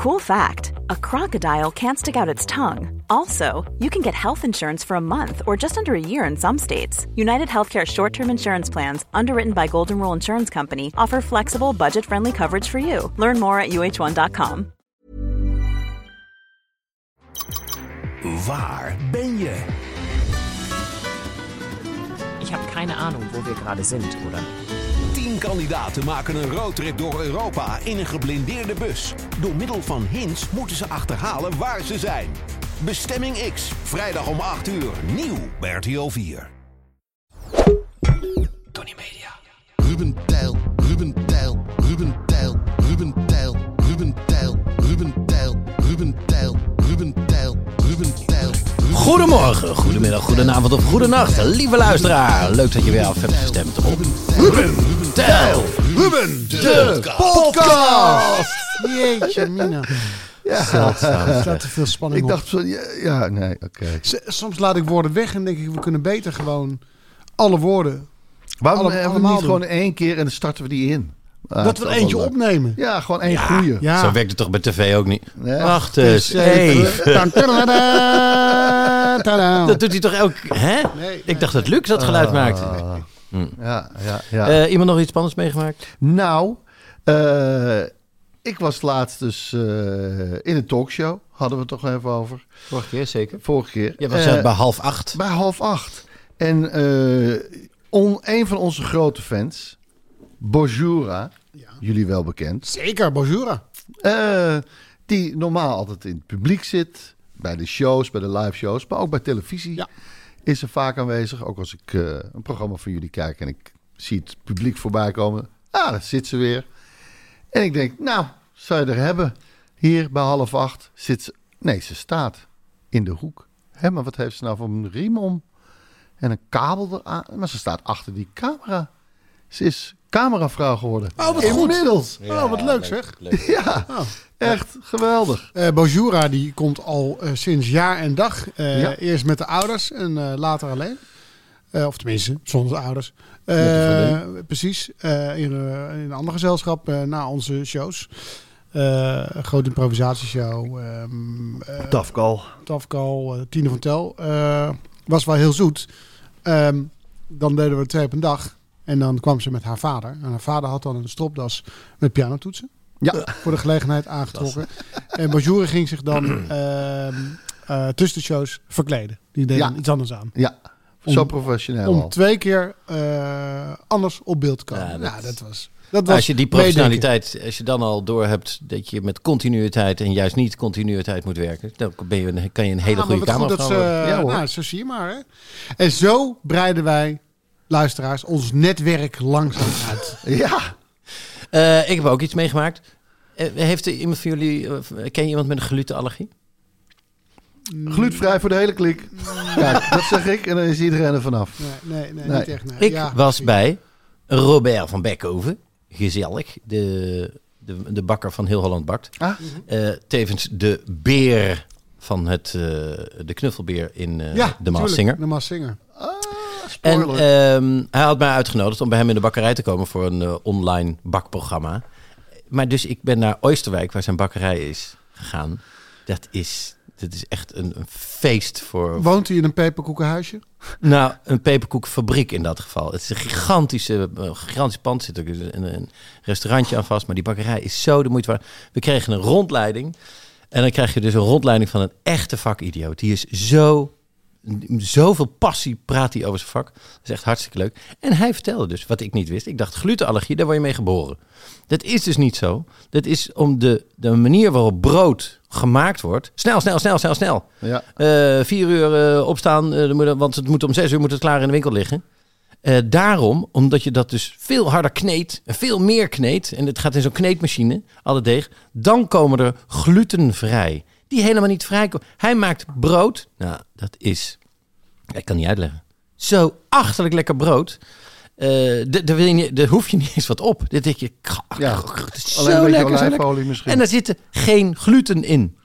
Cool fact a crocodile can't stick out its tongue. Also, you can get health insurance for a month or just under a year in some states. United Healthcare short term insurance plans, underwritten by Golden Rule Insurance Company, offer flexible, budget friendly coverage for you. Learn more at uh1.com. Waar ben je? Ich habe keine Ahnung, wo wir gerade sind, oder? kandidaten maken een roadtrip door Europa in een geblindeerde bus. Door middel van hints moeten ze achterhalen waar ze zijn. Bestemming X, vrijdag om 8 uur, nieuw bij RTL 4. Tony Media. Ruben Tijl, Ruben Tijl, Ruben Tijl, Ruben Tijl, Ruben Tijl, Ruben Tijl, Ruben Tijl, Ruben Tijl. Goedemorgen, goedemiddag, goedenavond of goedenacht, lieve luisteraar. Leuk dat je weer af hebt gestemd op Ruben Tel. Ruben De podcast. Jeetje, Mina. Ja, Er staat te veel spanning ik op. dacht zo, ja, ja nee, oké. S- Soms laat ik woorden weg en denk ik, we kunnen beter gewoon alle woorden. Waarom Alle- hebben we allemaal niet doen. gewoon één keer en dan starten we die in? Dat we er eentje leuk. opnemen. Ja, gewoon één goeie. Ja. Zo werkt het toch bij tv ook niet? Ja. Wacht eens Dus even-. Dat doet hij toch ook, hè? Nee, Ik dacht dat Luc dat geluid maakte. Ah, Ja, ja, ja. Eh, iemand nog iets spannends meegemaakt? Nou, eh, ik was laatst dus eh, in een talkshow. Hadden we het toch even over. Vorige keer zeker. Vorige keer. Je was Eh, eh, bij half acht. bij half acht. En eh, on, een van onze grote fans, Bonjoura, jullie wel bekend. Zeker, bonjour. eh, die normaal altijd in het publiek zit. Bij de shows, bij de live shows, maar ook bij televisie. Ja. Is er vaak aanwezig. Ook als ik eh, een programma van jullie kijk en ik zie het publiek voorbij komen. Ah, daar zit ze weer. En ik denk, nou, zou je er hebben? Hier bij half acht zit ze. Nee, ze staat in de hoek. Hé, maar wat heeft ze nou voor een riem om? En een kabel eraan. Maar ze staat achter die camera. Ze is cameravrouw geworden. Oh, wat goed. Inmiddels. oh, wat leuk, zeg. Ja, Oh. echt geweldig. Eh Bonjoura die komt al eh, sinds jaar en dag. Eh, Ja. Eerst met de ouders en eh, later alleen. Eh, of tenminste, zonder de ouders. de Eh, precies. Eh, in, eh, in een ander gezelschap eh, na onze shows. Eh, een grote improvisatieshow. ehm eh, Tafkal. Tafkal, eh, Tine van Tel. Eh, was wel heel zoet. Ehm, dan deden we twee op een dag. En dan kwam ze met haar vader. En haar vader had dan een stropdas met pianotoetsen. Ja. Voor de gelegenheid aangetrokken. En Bonjour ging zich dan ehm, eh, tussen de shows verkleden. Die deed Ja. iets anders aan. Ja, Om- zo professioneel Om al. twee keer eh, anders op beeld te komen. Ja, Ja, dat- was... Dat was Als je die meedenken. professionaliteit, als je dan al door hebt dat je met continuïteit en juist niet continuïteit moet werken, dan ben je, kan je een hele Ah, goede goed dat camera ze, Ja, hoor. nou, zo zie je maar. Hè. En zo breiden wij, luisteraars, ons netwerk langzaam uit. Ja, Eh, ik heb ook iets meegemaakt. Eh, heeft er iemand van jullie, eh, ken je iemand met een glutenallergie? glutenvrij voor de hele klik. Kijk, dat zeg ik en dan is iedereen er vanaf. Nee, nee, nee, Nee. niet echt. Nee. Ik Ja, was bij Robert van Beckhoven, gezellig, de, de, de bakker van Heel Holland Bakt. Ah, Eh, tevens de beer van het, eh, de knuffelbeer in eh, Ja, de Maaszinger. De Maaszinger. En spoiler. ehm, hij had mij uitgenodigd om bij hem in de bakkerij te komen voor een eh, online bakprogramma. Maar dus ik ben naar Oosterwijk, waar zijn bakkerij is, gegaan. Dat is, dat is echt een, een feest voor, Woont hij in een peperkoekenhuisje? nou, een peperkoekfabriek in dat geval. Het is een gigantische, uh, gigantisch pand. Er zit ook een, een restaurantje aan vast. Maar die bakkerij is zo de moeite waard. We kregen een rondleiding. En dan krijg je dus een rondleiding van een echte vakidioot. Die is zo... Zoveel passie praat hij over zijn vak. Dat is echt hartstikke leuk. En hij vertelde dus wat ik niet wist. Ik dacht, glutenallergie, daar word je mee geboren. Dat is dus niet zo. Dat is om de, de manier waarop brood gemaakt wordt. Snel, snel, snel, snel, snel. ja. Eh, vier uur eh, opstaan, moet- want het moet om zes uur moet het klaar in de winkel liggen. Daarom, omdat je dat dus veel harder kneedt, veel meer kneedt, en het gaat in zo'n kneedmachine, alle deeg, dan komen er glutenvrij. Die helemaal niet vrij komen. Hij maakt brood, nou, dat is, ik kan niet uitleggen, zo achterlijk lekker brood. Eh, d- daar daar hoef je niet eens wat op. Dit denk je, Ja. het is Alleen een zo beetje lekker, zo lekker. misschien. En daar zit geen gluten in.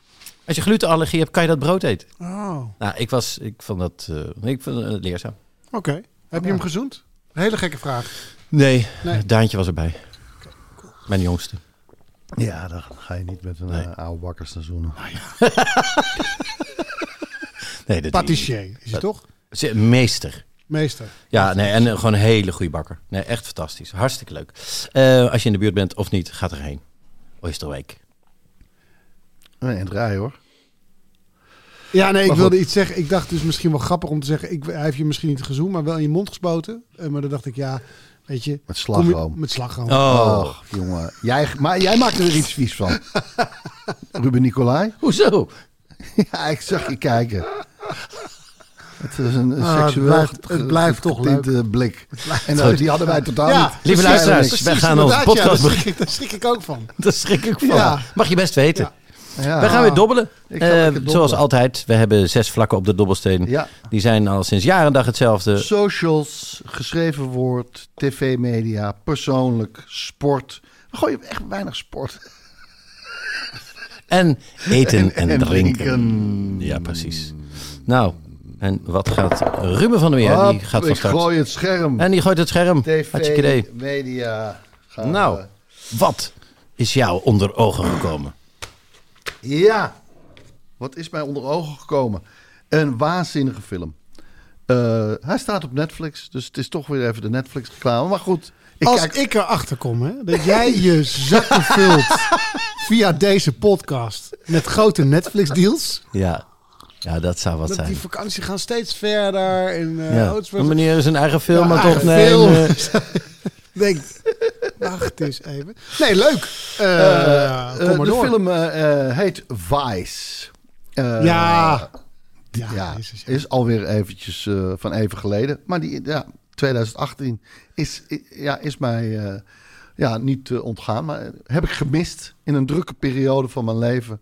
Als je glutenallergie hebt, kan je dat brood eten. Oh, Nou, ik was, ik vond dat, eh, ik vond het leerzaam. oké. Heb je hem gezoend? Een hele gekke vraag. Nee, Nee. Daantje was erbij. Mijn jongste. Ja, dan ga je niet met een Nee. eh, oude bakkers naar zoenen. Nee, dat Patissier is hij toch? Ze- Meester. Meester. Ja, nee, en eh, gewoon een hele goede bakker. Nee, echt fantastisch. Hartstikke leuk. Eh, als je in de buurt bent of niet, ga erheen. Oysterweek. Nee, en draai hoor. Ja, nee, ik Maar wilde iets zeggen. Ik dacht dus misschien wel grappig om te zeggen. Ik, hij heeft je misschien niet gezoend, maar wel in je mond gespoten. Eh, maar dan dacht ik, ja, weet je. Met je- slagroom. Met slagroom. Oh, Och, jongen. Jij, maar jij maakt er iets vies van. Ruben Nicolai? hoezo? Ja, ik zag je kijken. Het is een, een Ah, het seksueel blijft- het blijft toch getinte blik. En Goed. die hadden wij totaal Ja, niet. Lieve luisteraars, wij gaan onze inderdaad, ja, podcast daar schrik ik- Daar schrik ik ook van. Daar schrik ik van. Ja. Mag je best weten. Ja. We gaan weer dobbelen. Ik Eh, dobbelen. zoals altijd, we hebben zes vlakken op de dobbelsteen. Ja. Die zijn al sinds jaar en dag hetzelfde. Socials, geschreven woord, tv-media, persoonlijk, sport. We gooien echt weinig sport. En eten en, en drinken. drinken. Ja, precies. Nou, en wat gaat Ruben van der Meer? Die gaat van ik start. gooi het scherm. En die gooit het scherm. TV, media. Gaan Nou, we- wat is jou onder ogen gekomen? Ja. Wat is mij onder ogen gekomen? Een waanzinnige film. Eh, hij staat op Netflix, dus het is toch weer even de Netflix reclame. Maar goed, ik Als kijk... ik erachter kom, hè, dat jij je zakken vult via deze podcast met grote Netflix-deals. Ja, ja dat zou wat Dat zijn. die vakantie gaan steeds verder. En, eh, Ja. meneer is een eigen film Ja, aan het eigen opnemen. film. Denk, wacht eens even. Nee, leuk. Eh, Eh, kom eh, maar de door. film heet Vice. Eh, Ja. Ja, Ja, Jezus, ja. is alweer eventjes eh, van even geleden. Maar die, ja, 2018 is, ja, is mij eh, ja, niet ontgaan. Maar heb ik gemist in een drukke periode van mijn leven.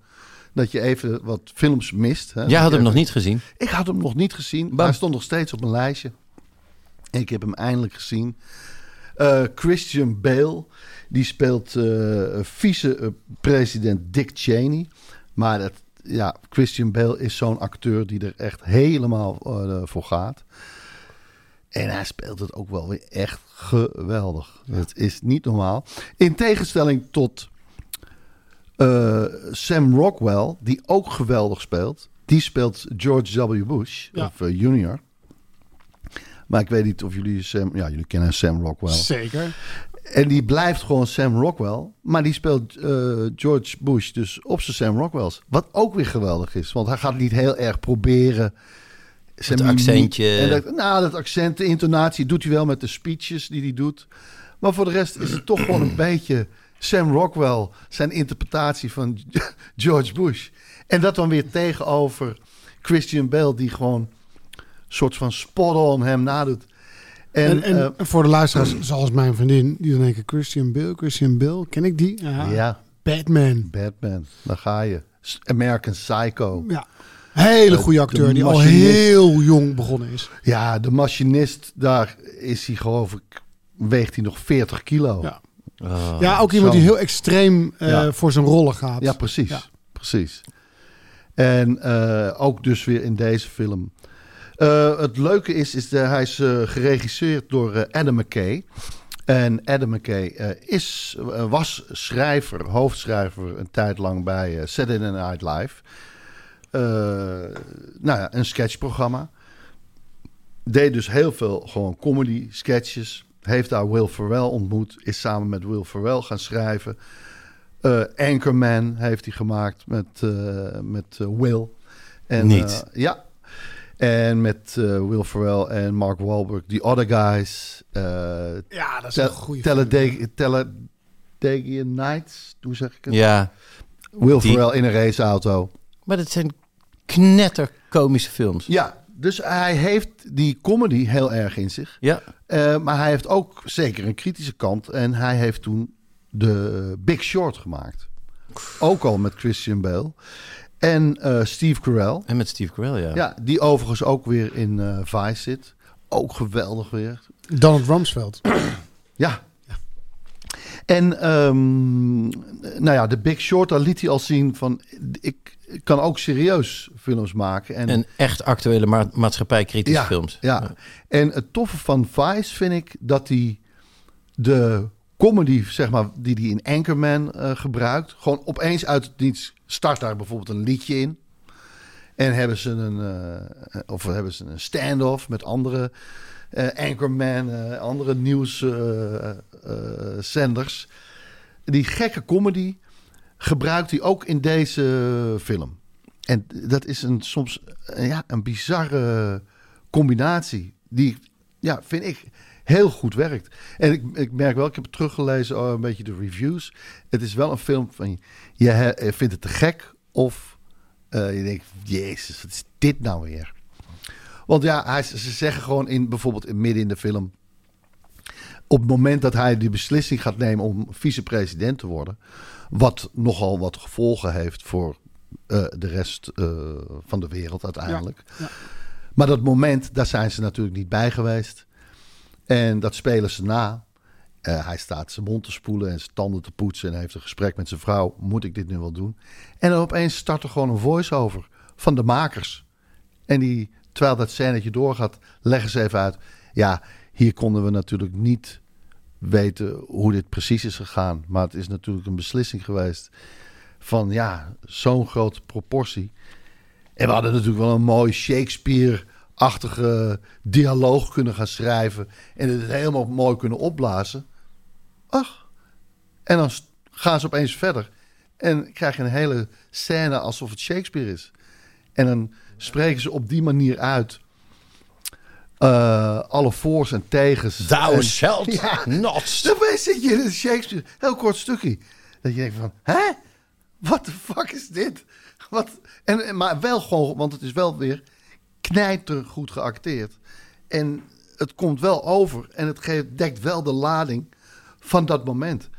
Dat je even wat films mist. Hè. Jij had hem nog niet gezien. Ik had hem nog niet gezien. Maar hij stond nog steeds op mijn lijstje. Ik heb hem eindelijk gezien. Eh, Christian Bale, die speelt eh vice-president Dick Cheney. Maar dat, ja, Christian Bale is zo'n acteur die er echt helemaal eh, voor gaat. En hij speelt het ook wel weer echt geweldig. Het is niet normaal. In tegenstelling tot eh, Sam Rockwell, die ook geweldig speelt. Die speelt George W. Bush, Ja. of eh, junior. Maar ik weet niet of jullie Sam... Ja, jullie kennen Sam Rockwell. Zeker. En die blijft gewoon Sam Rockwell. Maar die speelt eh, George Bush dus op zijn Sam Rockwells. Wat ook weer geweldig is. Want hij gaat niet heel erg proberen... zijn Het accentje. En dat, nou, dat accent, de intonatie doet hij wel met de speeches die hij doet. Maar voor de rest is het toch gewoon een beetje Sam Rockwell. Zijn interpretatie van George Bush. En dat dan weer tegenover Christian Bale. Die gewoon soort van spot-on hem nadoet. En, En, en, eh, voor de luisteraars, zoals mijn vriendin, die dan denken: Christian Bale, Christian Bale, ken ik die? Ja. ja, Batman. Batman, daar ga je. American Psycho. Ja. Hele Eh, goede de acteur die al heel jong begonnen is. Ja, de machinist, daar is hij geloof ik, weegt hij nog 40 kilo. Ja. Oh. ja, ook iemand zo. die heel extreem eh, Ja. voor zijn rollen gaat. Ja, precies. Ja. Precies. En eh, ook dus weer in deze film. Eh, het leuke is, is dat hij is eh, geregisseerd door eh, Adam McKay. En Adam McKay is, was schrijver, hoofdschrijver een tijd lang bij Saturday Night Live. Nou ja, een sketchprogramma. Deed dus heel veel gewoon comedy sketches. Heeft daar Will Ferrell ontmoet. Is samen met Will Ferrell gaan schrijven. Eh, Anchorman heeft hij gemaakt met, eh, met Will. En, Niet. ja. En met eh, Will Ferrell en Mark Wahlberg. The Other Guys. eh Ja, dat is Tel- een goede Talladega Nights. Hoe zeg ik het? Ja, Will Die- Ferrell in een raceauto. maar dat zijn knetterkomische films. Ja, dus hij heeft die comedy heel erg in zich. Ja, Eh, maar hij heeft ook zeker een kritische kant. En hij heeft toen de Big Short gemaakt. Ook al met Christian Bale. En eh, Steve Carell. en met Steve Carell, ja. Ja, die overigens ook weer in eh Vice zit. Ook geweldig weer. Donald Rumsfeld. Ja. En ehm, nou ja, de Big Short, daar liet hij al zien van... ik kan ook serieus films maken. En, En echt actuele ma maatschappijkritische ja, films. Ja. En het toffe van Vice vind ik dat hij de comedy, zeg maar, die hij in Anchorman eh, gebruikt. Gewoon opeens uit niets start daar bijvoorbeeld een liedje in. En hebben ze een, eh, of hebben ze een stand-off met andere eh, Anchorman, andere nieuwszenders. die gekke comedy gebruikt hij ook in deze film. En dat is een, soms ja, een bizarre combinatie. Die, ja, vind ik, heel goed werkt. En ik, ik merk wel, ik heb het teruggelezen, oh, een beetje de reviews. Het is wel een film van, je he- je vindt het te gek of eh, je denkt, jezus, wat is dit nou weer? Want ja, hij, ze zeggen gewoon in, bijvoorbeeld midden in de film... op het moment dat hij die beslissing gaat nemen om vicepresident te worden... wat nogal wat gevolgen heeft voor eh, de rest eh, van de wereld uiteindelijk. ja. Maar dat moment, daar zijn ze natuurlijk niet bij geweest. En dat spelen ze na. Eh, hij staat zijn mond te spoelen en zijn tanden te poetsen... en heeft een gesprek met zijn vrouw. Moet ik dit nu wel doen? En dan opeens start er gewoon een voice-over van de makers. En die, terwijl dat scènetje doorgaat, leggen ze even uit... ja, hier konden we natuurlijk niet weten hoe dit precies is gegaan. Maar het is natuurlijk een beslissing geweest van ja, zo'n grote proportie. En we hadden natuurlijk wel een mooi Shakespeare-achtige dialoog kunnen gaan schrijven. En het helemaal mooi kunnen opblazen. Ach. En dan gaan ze opeens verder. En krijg je een hele scène alsof het Shakespeare is. En dan spreken ze op die manier uit. eh, alle voor's en tegens. Thou En- shalt Ja. not. Dan zit je in een Shakespeare, heel kort stukje. Dat je denkt van, hè? Wat de fuck is dit? Wat? En- maar wel gewoon, want het is wel weer knijtergoed geacteerd. En het komt wel over en het geeft, dekt wel de lading van dat moment.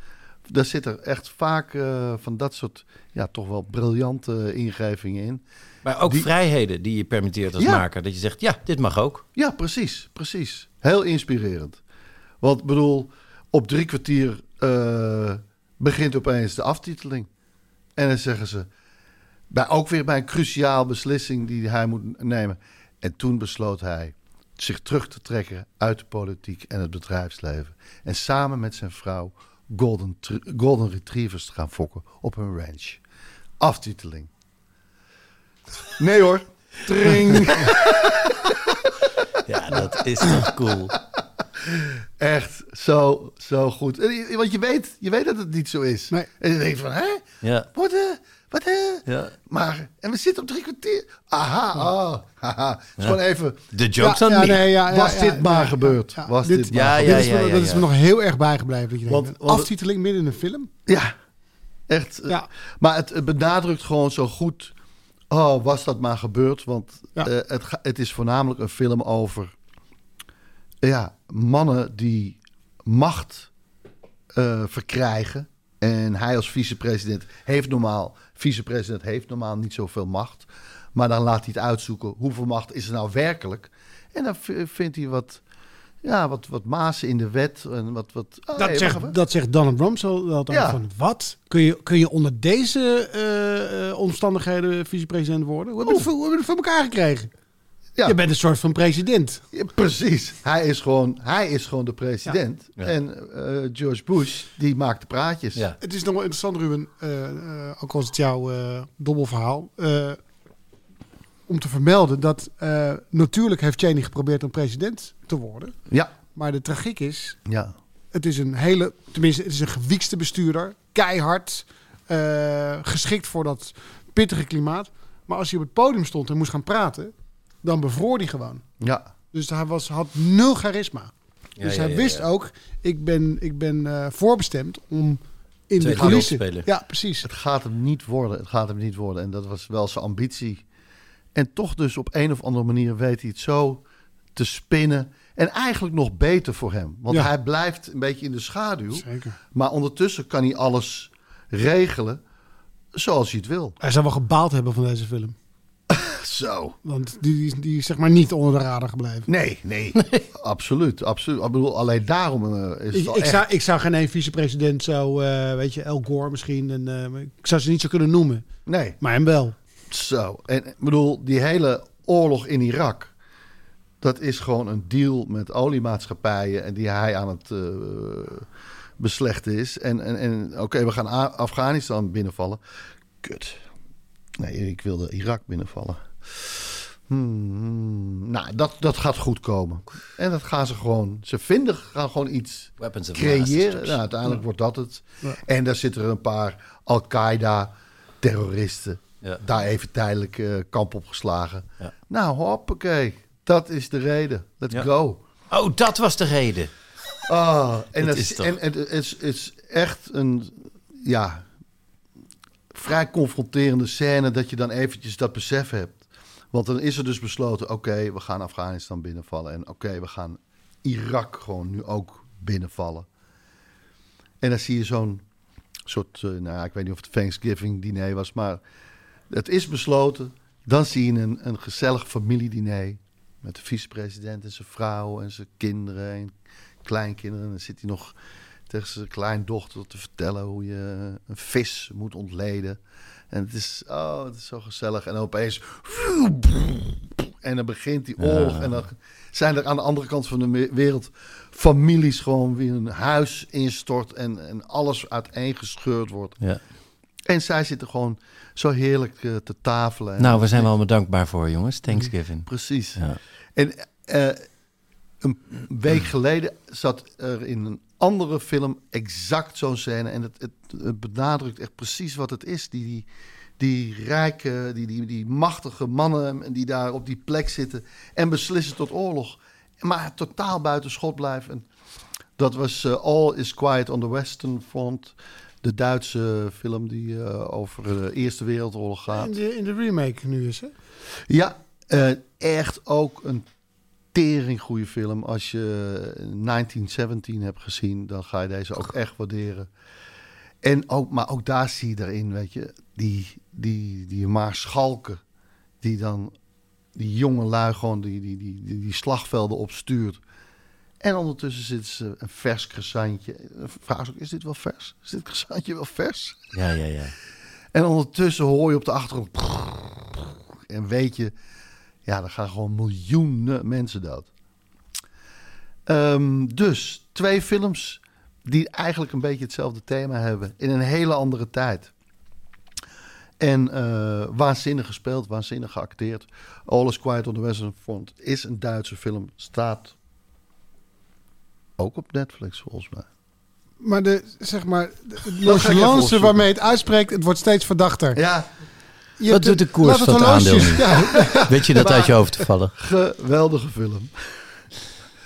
Daar zitten echt vaak eh, van dat soort, ja, toch wel briljante ingevingen in. Maar ook Die- vrijheden die je permitteert als Ja. maker. Dat je zegt, ja, dit mag ook. Ja, precies, precies. Heel inspirerend. Want ik bedoel, op drie kwartier eh, begint opeens de aftiteling. En dan zeggen ze, bij, ook weer bij een cruciaal beslissing die hij moet nemen. En toen besloot hij zich terug te trekken uit de politiek en het bedrijfsleven. En samen met zijn vrouw golden, golden retrievers te gaan fokken op hun ranch. Aftiteling. Nee hoor. Tring. Ja, dat is toch cool. Echt zo, zo goed. Want je weet, je weet dat het niet zo is. Nee. En je denkt van, hè? Ja, Wat, eh? Wat, eh? ja. Maar, en we zitten op drie kwartier. Aha, oh, haha. Het is Gewoon even, De joke's nee, ja, ja, was ja, dit maar ja, gebeurd? ja, ja. Was dit, ja, gebeurd? dit is me, ja, dat is ja. me nog heel erg bijgebleven. Dat je Want- denkt, want- aftiteling midden in een film? Ja, echt. eh, Ja. Maar het, het benadrukt gewoon zo goed. Oh, was dat maar gebeurd? Want Ja. eh, het, het is voornamelijk een film over ja, mannen die macht eh, verkrijgen. En hij als vicepresident heeft normaal, vicepresident heeft normaal niet zoveel macht. Maar dan laat hij het uitzoeken hoeveel macht is er nou werkelijk. En dan vindt hij wat, ja, wat, wat mazen in de wet. En wat, wat, oh, Dat, hey, zegt, dat zegt Donald Rumsfeld altijd Ja. van, wat? Kun je, kun je onder deze eh, omstandigheden vicepresident worden? Hoe hebben we het voor elkaar gekregen? Ja. Je bent een soort van president. Ja, precies. Hij is gewoon, hij is gewoon de president. Ja. En eh, George Bush, die maakt de praatjes. Ja. Het is nog wel interessant, Ruben, eh, eh, ook als het jouw eh dobbelverhaal, eh, om te vermelden dat eh, natuurlijk heeft Cheney geprobeerd om president te worden. Ja. Maar de tragiek is, ja. het is een hele, tenminste, het is een gewiekste bestuurder, keihard, eh, geschikt voor dat pittige klimaat. Maar als hij op het podium stond en moest gaan praten, dan bevroor hij gewoon. Ja. Dus hij was, had nul charisma. Ja, dus ja, hij ja, wist ja. ook, ik ben, ik ben eh, voorbestemd om in de rol coulissen... te spelen. Ja, precies. Het gaat hem niet worden. Het gaat hem niet worden. En dat was wel zijn ambitie. En toch dus op een of andere manier weet hij het zo te spinnen. En eigenlijk nog beter voor hem. Want Ja. hij blijft een beetje in de schaduw. Zeker. Maar ondertussen kan hij alles regelen zoals hij het wil. Hij zou wel gebaald hebben van deze film. Zo. Want die, is- die is zeg maar niet onder de radar gebleven. Nee, nee. Absoluut, absoluut. Ik bedoel, alleen daarom eh, is het Ik, ik, echt... zou, ik zou geen één vicepresident zo, eh, weet je, El Gore misschien. En, eh, ik zou ze niet zo kunnen noemen. Nee. Maar hem wel. Zo, en ik bedoel, die hele oorlog in Irak, dat is gewoon een deal met oliemaatschappijen en die hij aan het eh, beslecht is. En, en, en oké, we gaan A- Afghanistan binnenvallen. Kut. Nee, ik wilde Irak binnenvallen. Hmm, nou, dat, dat gaat goed komen. En dat gaan ze gewoon. Ze vinden gaan gewoon iets Weapons creëren. Nou, uiteindelijk wordt dat het. En daar zitten er een paar Al-Qaeda-terroristen. Ja. Daar even tijdelijk eh, kamp op geslagen. Ja. Nou, hoppakee. Dat is de reden. Let's Ja. go. Oh, dat was de reden. Ah, en, Dat is en, en het is, het is echt een ja, vrij confronterende scène dat je dan eventjes dat besef hebt. Want dan is er dus besloten, oké, we gaan Afghanistan binnenvallen. En oké, we gaan Irak gewoon nu ook binnenvallen. En dan zie je zo'n soort, eh, nou ja, ik weet niet of het Thanksgiving diner was, maar het is besloten. Dan zie je een, een gezellig familiediner met de vicepresident en zijn vrouw en zijn kinderen en kleinkinderen. En dan zit hij nog tegen zijn kleindochter te vertellen hoe je een vis moet ontleden. En het is, oh, het is zo gezellig. En opeens... En dan begint die oorlog. En dan zijn er aan de andere kant van de wereld families gewoon wie een huis instort en, en alles uiteengescheurd wordt. Ja. En zij zitten gewoon zo heerlijk eh, te tafelen. En Nou, we zijn wel allemaal dankbaar voor, jongens. Thanksgiving. Precies. Ja. En eh, een week geleden zat er in een andere film exact zo'n scène. En het, het, het benadrukt echt precies wat het is. Die, die, die rijke, die, die, die machtige mannen die daar op die plek zitten en beslissen tot oorlog. Maar totaal buiten schot blijven. En dat was eh, All is Quiet on the Western Front. De Duitse film die eh, over de Eerste Wereldoorlog gaat. In de, in de remake nu is, hè? Ja, eh, echt ook een tering goede film. Als je 1917 hebt gezien, dan ga je deze ook echt waarderen. En ook, maar ook daar zie je erin, weet je, die, die, die maarschalken die dan die jonge lui gewoon die, die, die, die, die slagvelden opstuurt. En ondertussen zitten ze een vers croissantje. Dan Vraag ze ook, is dit wel vers? Is dit croissantje wel vers? Ja, ja, ja. En ondertussen hoor je op de achtergrond. En weet je, ja, er gaan gewoon miljoenen mensen dood. Ehm, dus twee films die eigenlijk een beetje hetzelfde thema hebben. In een hele andere tijd. En eh, waanzinnig gespeeld, waanzinnig geacteerd. All is Quiet on the Western Front is een Duitse film. Staat ook op Netflix volgens mij. Maar de, zeg maar, de nonchalance waarmee het uitspreekt, het wordt steeds verdachter. Ja, Je Wat doet de koers van het aandeel Ja, Weet je dat uit je hoofd te vallen? Geweldige film.